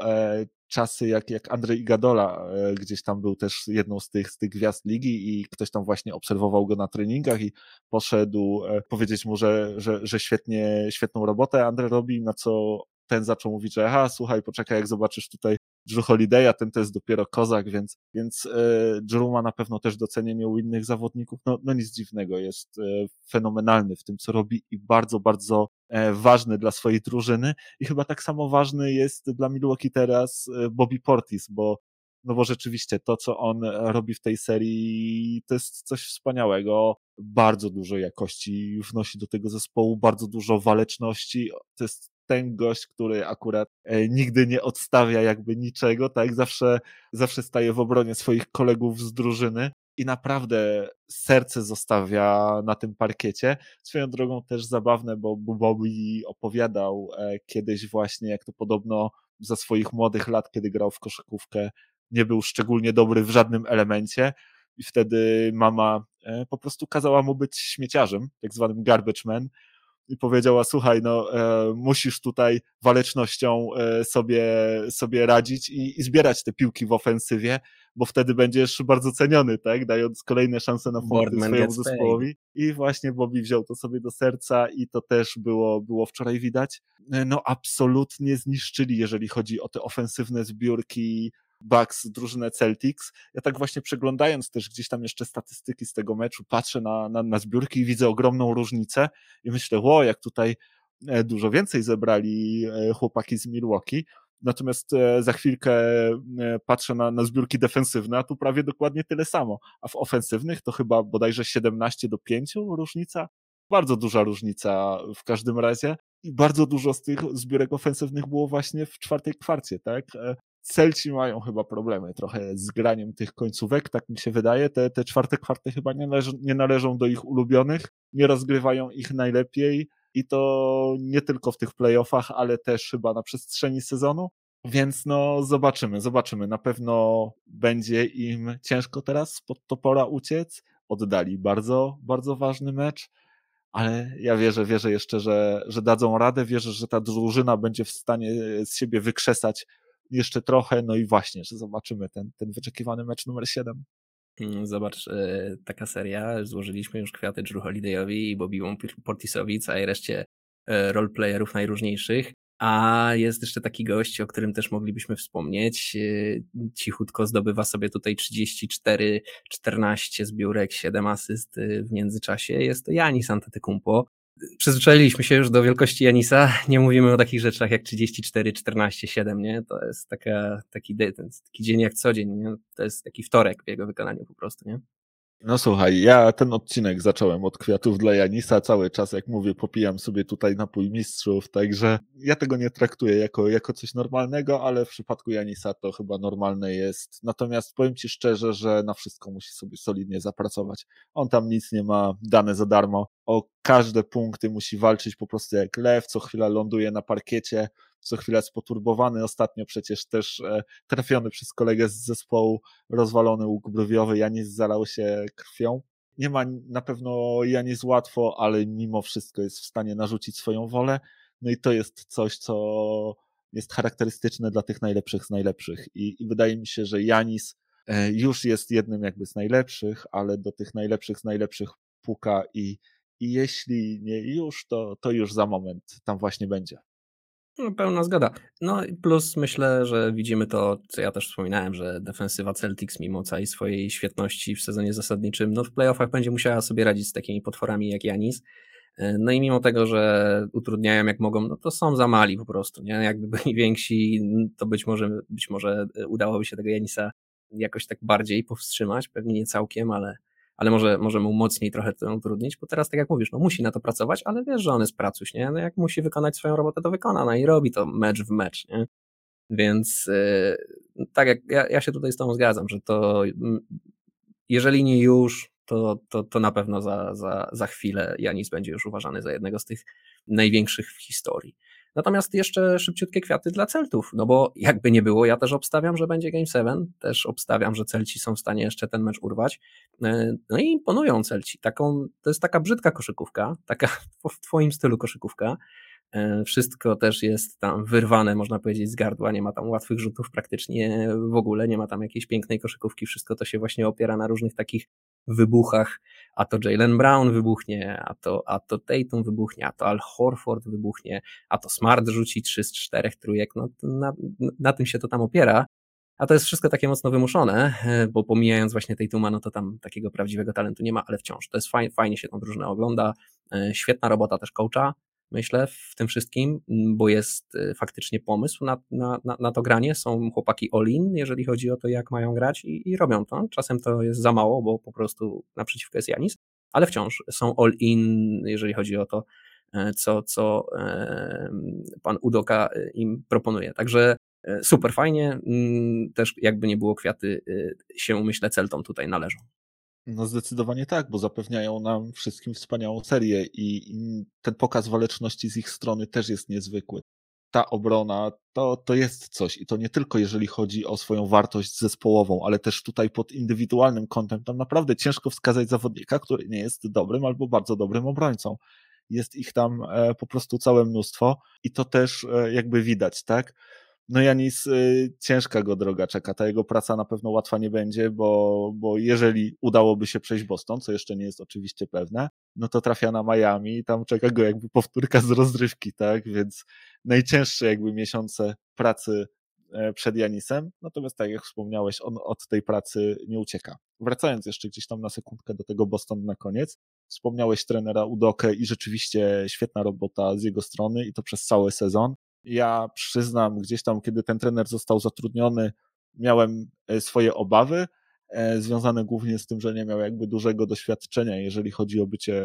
czasy jak, jak Andrzej Igadola gdzieś tam był też jedną z tych, z tych gwiazd ligi i ktoś tam właśnie obserwował go na treningach i poszedł powiedzieć mu, że, że, że świetnie, świetną robotę Andrzej robi, na co ten zaczął mówić, że aha, słuchaj, poczekaj, jak zobaczysz tutaj Drew Holiday'a, ten to jest dopiero kozak, więc, więc e, Drew ma na pewno też docenienie u innych zawodników. No, no nic dziwnego, jest e, fenomenalny w tym, co robi i bardzo, bardzo e, ważny dla swojej drużyny i chyba tak samo ważny jest dla Milwaukee teraz Bobby Portis, bo no bo rzeczywiście to, co on robi w tej serii, to jest coś wspaniałego. Bardzo dużo jakości wnosi do tego zespołu, bardzo dużo waleczności. To jest ten gość, który akurat e, nigdy nie odstawia jakby niczego, tak? Zawsze, zawsze staje w obronie swoich kolegów z drużyny i naprawdę serce zostawia na tym parkiecie. Swoją drogą też zabawne, bo Bobby opowiadał e, kiedyś właśnie, jak to podobno za swoich młodych lat, kiedy grał w koszykówkę, nie był szczególnie dobry w żadnym elemencie i wtedy mama e, po prostu kazała mu być śmieciarzem, tak zwanym garbage man, i powiedziała, słuchaj, no e, musisz tutaj walecznością e, sobie, sobie radzić i, i, zbierać te piłki w ofensywie, bo wtedy będziesz bardzo ceniony, tak, dając kolejne szanse na punkty swojemu zespołowi. I właśnie Bobby wziął to sobie do serca i to też było, było wczoraj widać. E, no absolutnie zniszczyli, jeżeli chodzi o te ofensywne zbiórki Bucks, drużynę Celtics. Ja tak właśnie przeglądając też gdzieś tam jeszcze statystyki z tego meczu, patrzę na, na, na zbiórki i widzę ogromną różnicę i myślę, ło, jak tutaj e, dużo więcej zebrali e, chłopaki z Milwaukee. Natomiast e, za chwilkę patrzę na, na zbiórki defensywne, a tu prawie dokładnie tyle samo. A w ofensywnych to chyba bodajże 17 do 5 różnica. Bardzo duża różnica w każdym razie. I bardzo dużo z tych zbiórek ofensywnych było właśnie w czwartej kwarcie, tak? Celci mają chyba problemy trochę z graniem tych końcówek, tak mi się wydaje. Te, te czwarte kwarty chyba nie, należą, nie należą do ich ulubionych, nie rozgrywają ich najlepiej i to nie tylko w tych playoffach, ale też chyba na przestrzeni sezonu. Więc no zobaczymy, zobaczymy. Na pewno będzie im ciężko teraz spod topora uciec. Oddali bardzo, bardzo ważny mecz, ale ja wierzę, wierzę jeszcze, że, że dadzą radę. Wierzę, że ta drużyna będzie w stanie z siebie wykrzesać jeszcze trochę, no i właśnie, że zobaczymy ten, ten wyczekiwany mecz numer 7. Mm, zobacz, e, taka seria, złożyliśmy już kwiaty Drew Holidayowi i Bobby Portisowi, całej reszcie e, roleplayerów najróżniejszych, a jest jeszcze taki gość, o którym też moglibyśmy wspomnieć. E, cichutko zdobywa sobie tutaj 34, 14 zbiórek, 7 asyst w międzyczasie. Jest to Janis Antetokounmpo przyzwyczailiśmy się już do wielkości Janisa. Nie mówimy o takich rzeczach jak 34, 14, 7, nie? To jest taka, taki, taki dzień jak co dzień, nie? To jest taki wtorek w jego wykonaniu po prostu, nie? No słuchaj, ja ten odcinek zacząłem od kwiatów dla Janisa. Cały czas, jak mówię, popijam sobie tutaj napój mistrzów, także ja tego nie traktuję jako, jako coś normalnego, ale w przypadku Janisa to chyba normalne jest. Natomiast powiem Ci szczerze, że na wszystko musi sobie solidnie zapracować. On tam nic nie ma dane za darmo. O każde punkty musi walczyć po prostu jak lew, co chwila ląduje na parkiecie co chwilę jest poturbowany. Ostatnio przecież też e, trafiony przez kolegę z zespołu rozwalony łuk brwiowy. Janis zalał się krwią. Nie ma na pewno Janis łatwo, ale mimo wszystko jest w stanie narzucić swoją wolę. No i to jest coś, co jest charakterystyczne dla tych najlepszych z najlepszych. I, i wydaje mi się, że Janis e, już jest jednym jakby z najlepszych, ale do tych najlepszych z najlepszych puka i, i jeśli nie już, to, to już za moment tam właśnie będzie. No, pełna zgoda. No i plus myślę, że widzimy to, co ja też wspominałem, że defensywa Celtics mimo całej swojej świetności w sezonie zasadniczym, no w playoffach będzie musiała sobie radzić z takimi potworami jak Janis. E, no i mimo tego, że utrudniają jak mogą, no to są za mali po prostu, nie? Jakby byli więksi, to być może, być może udałoby się tego Janisa jakoś tak bardziej powstrzymać, pewnie nie całkiem, ale, ale może, może mu mocniej trochę to utrudnić, bo teraz tak jak mówisz, no musi na to pracować, ale wiesz, że on jest pracuś, nie? No jak musi wykonać swoją robotę, to wykona, no i robi to mecz w mecz, nie? Więc yy, tak jak ja, ja się tutaj z tą zgadzam, że to jeżeli nie już, to, to, to na pewno za, za, za chwilę Janis będzie już uważany za jednego z tych największych w historii. Natomiast jeszcze szybciutkie kwiaty dla Celtów, no bo jakby nie było, ja też obstawiam, że będzie Game 7, też obstawiam, że Celci są w stanie jeszcze ten mecz urwać. E, no i imponują Celci. Taką, to jest taka brzydka koszykówka, taka w twoim stylu koszykówka. E, wszystko też jest tam wyrwane, można powiedzieć, z gardła. Nie ma tam łatwych rzutów praktycznie w ogóle, nie ma tam jakiejś pięknej koszykówki. Wszystko to się właśnie opiera na różnych takich wybuchach, a to Jalen Brown wybuchnie, a to, a to Tatum wybuchnie, a to Al Horford wybuchnie, a to Smart rzuci 3 z 4 trójek, no na, na tym się to tam opiera. A to jest wszystko takie mocno wymuszone, bo pomijając właśnie Tatuma, no to tam takiego prawdziwego talentu nie ma, ale wciąż to jest fajnie, fajnie się tą drużynę ogląda. E, świetna robota też coacha, myślę, w tym wszystkim, bo jest y, faktycznie pomysł na, na, na to granie. Są chłopaki all-in, jeżeli chodzi o to, jak mają grać i, i robią to. Czasem to jest za mało, bo po prostu naprzeciwko jest Janis, ale wciąż są all-in, jeżeli chodzi o to, e, co, co e, pan Udoka e, im proponuje. Także super fajnie. Mm, też jakby nie było kwiaty się, myślę, Celtom tutaj należą. No zdecydowanie tak, bo zapewniają nam wszystkim wspaniałą serię i, ten pokaz waleczności z ich strony też jest niezwykły. Ta obrona to, to jest coś i to nie tylko jeżeli chodzi o swoją wartość zespołową, ale też tutaj pod indywidualnym kątem. Tam naprawdę ciężko wskazać zawodnika, który nie jest dobrym albo bardzo dobrym obrońcą. jest ich tam po prostu całe mnóstwo i to też jakby widać, tak? No Janis, y, ciężka go droga czeka. Ta jego praca na pewno łatwa nie będzie, bo, bo jeżeli udałoby się przejść Boston, co jeszcze nie jest oczywiście pewne, no to trafia na Miami i tam czeka go jakby powtórka z rozrywki, tak? Więc najcięższe jakby miesiące pracy e, przed Janisem, natomiast tak jak wspomniałeś, on od tej pracy nie ucieka. Wracając jeszcze gdzieś tam na sekundkę do tego Boston na koniec, wspomniałeś trenera Udokę i rzeczywiście świetna robota z jego strony i to przez cały sezon. Ja przyznam, gdzieś tam, kiedy ten trener został zatrudniony, miałem e, swoje obawy, e, związane głównie z tym, że nie miał jakby dużego doświadczenia, jeżeli chodzi o bycie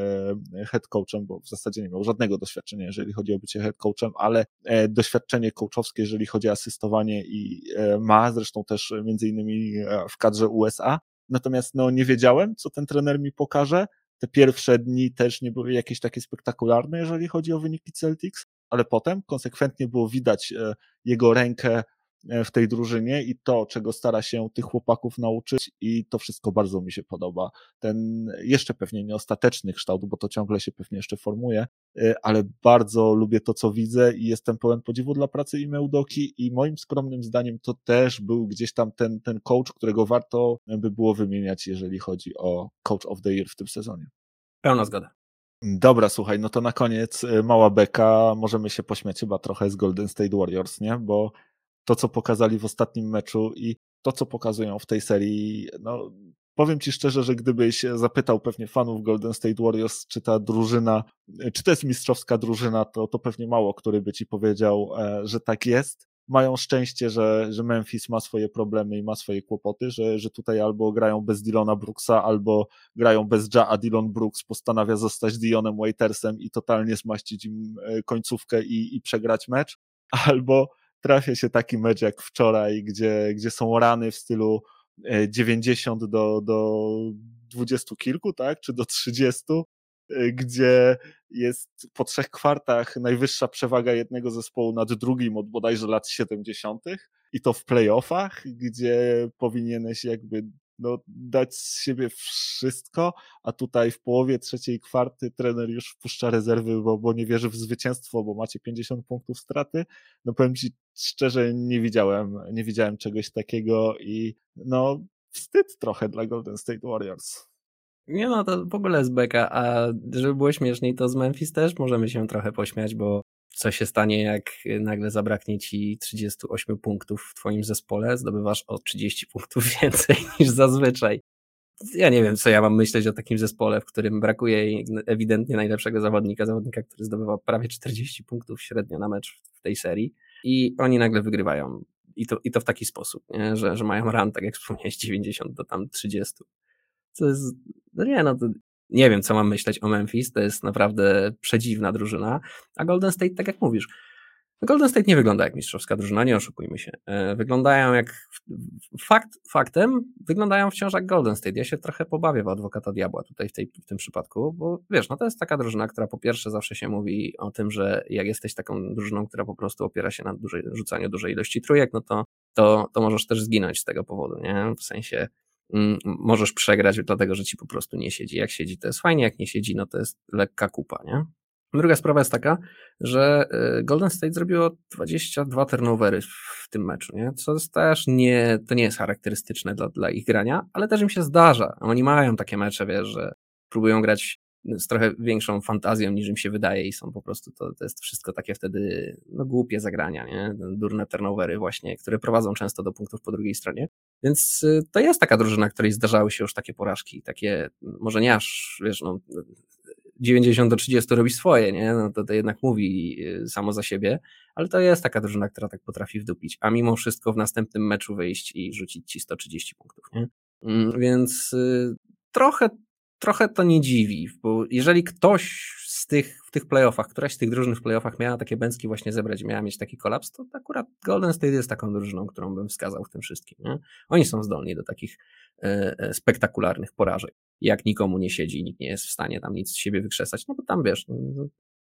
e, head coachem, bo w zasadzie nie miał żadnego doświadczenia, jeżeli chodzi o bycie head coachem, ale doświadczenie coachowskie, jeżeli chodzi o asystowanie i ma, zresztą też między innymi w kadrze USA. Natomiast no, nie wiedziałem, co ten trener mi pokaże. Te pierwsze dni też nie były jakieś takie spektakularne, jeżeli chodzi o wyniki Celtics, ale potem konsekwentnie było widać e, jego rękę e, w tej drużynie i to, czego stara się tych chłopaków nauczyć i to wszystko bardzo mi się podoba. Ten jeszcze pewnie nie ostateczny kształt, bo to ciągle się pewnie jeszcze formuje, e, ale bardzo lubię to, co widzę i jestem pełen podziwu dla pracy i i moim skromnym zdaniem to też był gdzieś tam ten, ten coach, którego warto by było wymieniać, jeżeli chodzi o coach of the year w tym sezonie. Pełna zgoda. Dobra, słuchaj, no to na koniec y, mała beka, możemy się pośmiać chyba trochę z Golden State Warriors, nie? Bo to, co pokazali w ostatnim meczu i to, co pokazują w tej serii, no powiem ci szczerze, że gdybyś zapytał pewnie fanów Golden State Warriors, czy ta drużyna, czy to jest mistrzowska drużyna, to, to pewnie mało który by ci powiedział, e, że tak jest mają szczęście, że, że Memphis ma swoje problemy i ma swoje kłopoty, że, że tutaj albo grają bez Dylona Brooksa, albo grają bez Ja, a Dylon Brooks postanawia zostać Dionem Waitersem i totalnie zmaścić im e, końcówkę i, i przegrać mecz, albo trafia się taki mecz jak wczoraj, gdzie, gdzie są rany w stylu 90 e, do, do 20 kilku, tak, czy do 30, Y, gdzie jest po trzech kwartach najwyższa przewaga jednego zespołu nad drugim od bodajże lat 70. i to w playoffach, gdzie powinieneś jakby no, dać z siebie wszystko, a tutaj w połowie trzeciej kwarty trener już wpuszcza rezerwy, bo, bo nie wierzy w zwycięstwo, bo macie 50 punktów straty. No powiem Ci szczerze, nie widziałem, nie widziałem czegoś takiego i no wstyd trochę dla Golden State Warriors. Nie no, to w ogóle jest beka, a żeby było śmieszniej, to z Memphis też możemy się trochę pośmiać, bo co się stanie, jak nagle zabraknie ci 38 punktów w twoim zespole, zdobywasz o 30 punktów więcej niż zazwyczaj. Ja nie wiem, co ja mam myśleć o takim zespole, w którym brakuje ewidentnie najlepszego zawodnika, zawodnika, który zdobywa prawie 40 punktów średnio na mecz w tej serii i oni nagle wygrywają. I to, i to w taki sposób, nie? Że, że mają run, tak jak wspomniałeś, 90 do tam 30. To jest, no nie, no to nie wiem, co mam myśleć o Memphis, to jest naprawdę przedziwna drużyna, a Golden State, tak jak mówisz, Golden State nie wygląda jak mistrzowska drużyna, nie oszukujmy się. E, wyglądają jak, fakt, faktem, wyglądają wciąż jak Golden State. Ja się trochę pobawię w adwokata diabła tutaj w, tej, w tym przypadku, bo wiesz, no to jest taka drużyna, która po pierwsze zawsze się mówi o tym, że jak jesteś taką drużyną, która po prostu opiera się na dużej, rzucaniu dużej ilości trójek, no to, to, to możesz też zginąć z tego powodu, nie? W sensie możesz przegrać, dlatego że ci po prostu nie siedzi. Jak siedzi, to jest fajnie, jak nie siedzi, no to jest lekka kupa, nie? Druga sprawa jest taka, że y, Golden State zrobiło 22 turnovery w tym meczu, nie? co jest też nie, to nie jest charakterystyczne dla, dla ich grania, ale też im się zdarza. Oni mają takie mecze, wiesz, że próbują grać z trochę większą fantazją niż im się wydaje i są po prostu, to, to jest wszystko takie wtedy no, głupie zagrania, nie? durne turnovery właśnie, które prowadzą często do punktów po drugiej stronie. Więc y, to jest taka drużyna, której zdarzały się już takie porażki, takie, może nie aż, wiesz, no, 90 do 30 robi swoje, nie? No to, to jednak mówi y, samo za siebie, ale to jest taka drużyna, która tak potrafi wdupić, a mimo wszystko w następnym meczu wyjść i rzucić ci 130 punktów, nie? Mm, więc y, trochę trochę to nie dziwi, bo jeżeli ktoś z tych, w tych playoffach, któraś z tych drużyn w playoffach miała takie bęcki właśnie zebrać, miała mieć taki kolaps, to akurat Golden State jest taką drużyną, którą bym wskazał w tym wszystkim. Nie? Oni są zdolni do takich e, e, spektakularnych porażek. Jak nikomu nie siedzi, nikt nie jest w stanie tam nic z siebie wykrzesać, no bo tam wiesz, no,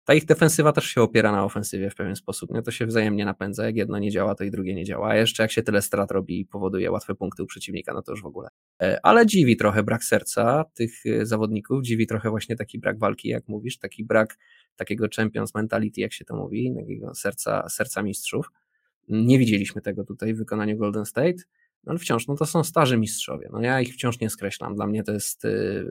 ta ich defensywa też się opiera na ofensywie w pewien sposób. Nie? To się wzajemnie napędza. Jak jedno nie działa, to i drugie nie działa. A jeszcze jak się tyle strat robi i powoduje łatwe punkty u przeciwnika, no to już w ogóle. E, ale dziwi trochę brak serca tych e, zawodników, dziwi trochę właśnie taki brak walki, jak mówisz, taki brak takiego champions mentality, jak się to mówi, takiego serca, serca mistrzów. Nie widzieliśmy tego tutaj w wykonaniu Golden State no ale wciąż, no to są starzy mistrzowie. No ja ich wciąż nie skreślam. Dla mnie to jest y,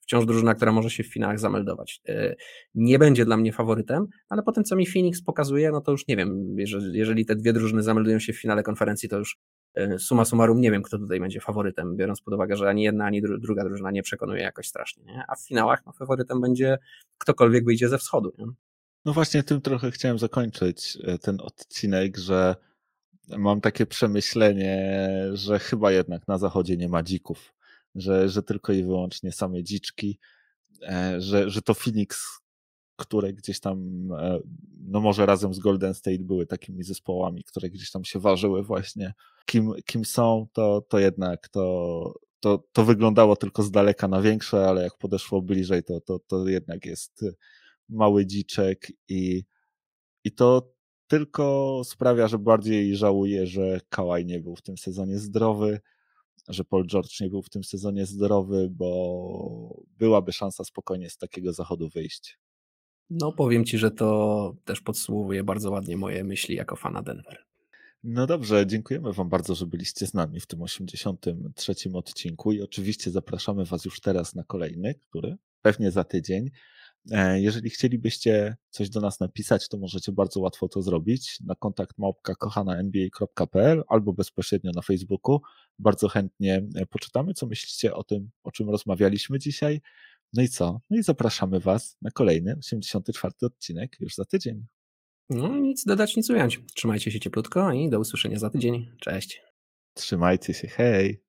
wciąż drużyna, która może się w finałach zameldować. Y, nie będzie dla mnie faworytem, ale po tym, co mi Phoenix pokazuje, no to już nie wiem, jeżeli, jeżeli te dwie drużyny zameldują się w finale konferencji, to już y, suma summarum nie wiem, kto tutaj będzie faworytem, biorąc pod uwagę, że ani jedna, ani druga drużyna nie przekonuje jakoś strasznie. Nie? A w finałach no, faworytem będzie ktokolwiek wyjdzie ze wschodu. Nie? No właśnie tym trochę chciałem zakończyć ten odcinek, że mam takie przemyślenie, że chyba jednak na zachodzie nie ma dzików, że, że tylko i wyłącznie same dziczki, e, że, że to Phoenix, które gdzieś tam, e, no może razem z Golden State były takimi zespołami, które gdzieś tam się ważyły właśnie, kim, kim są, to, to jednak to, to, to wyglądało tylko z daleka na większe, ale jak podeszło bliżej, to, to, to jednak jest mały dziczek i, i to tylko sprawia, że bardziej żałuję, że Kałaj nie był w tym sezonie zdrowy, że Paul George nie był w tym sezonie zdrowy, bo byłaby szansa spokojnie z takiego zachodu wyjść. No, powiem ci, że to też podsumowuje bardzo ładnie moje myśli jako fana Denver. No dobrze, dziękujemy Wam bardzo, że byliście z nami w tym 83 odcinku i oczywiście zapraszamy Was już teraz na kolejny, który pewnie za tydzień. E, jeżeli chcielibyście coś do nas napisać, to możecie bardzo łatwo to zrobić na kontakt małpka kochana.nba.pl albo bezpośrednio na Facebooku. Bardzo chętnie e, poczytamy, co myślicie o tym, o czym rozmawialiśmy dzisiaj. No i co? No i zapraszamy Was na kolejny 84 odcinek już za tydzień. No nic dodać, nic ująć. Trzymajcie się cieplutko i do usłyszenia za tydzień. Cześć. Trzymajcie się, hej.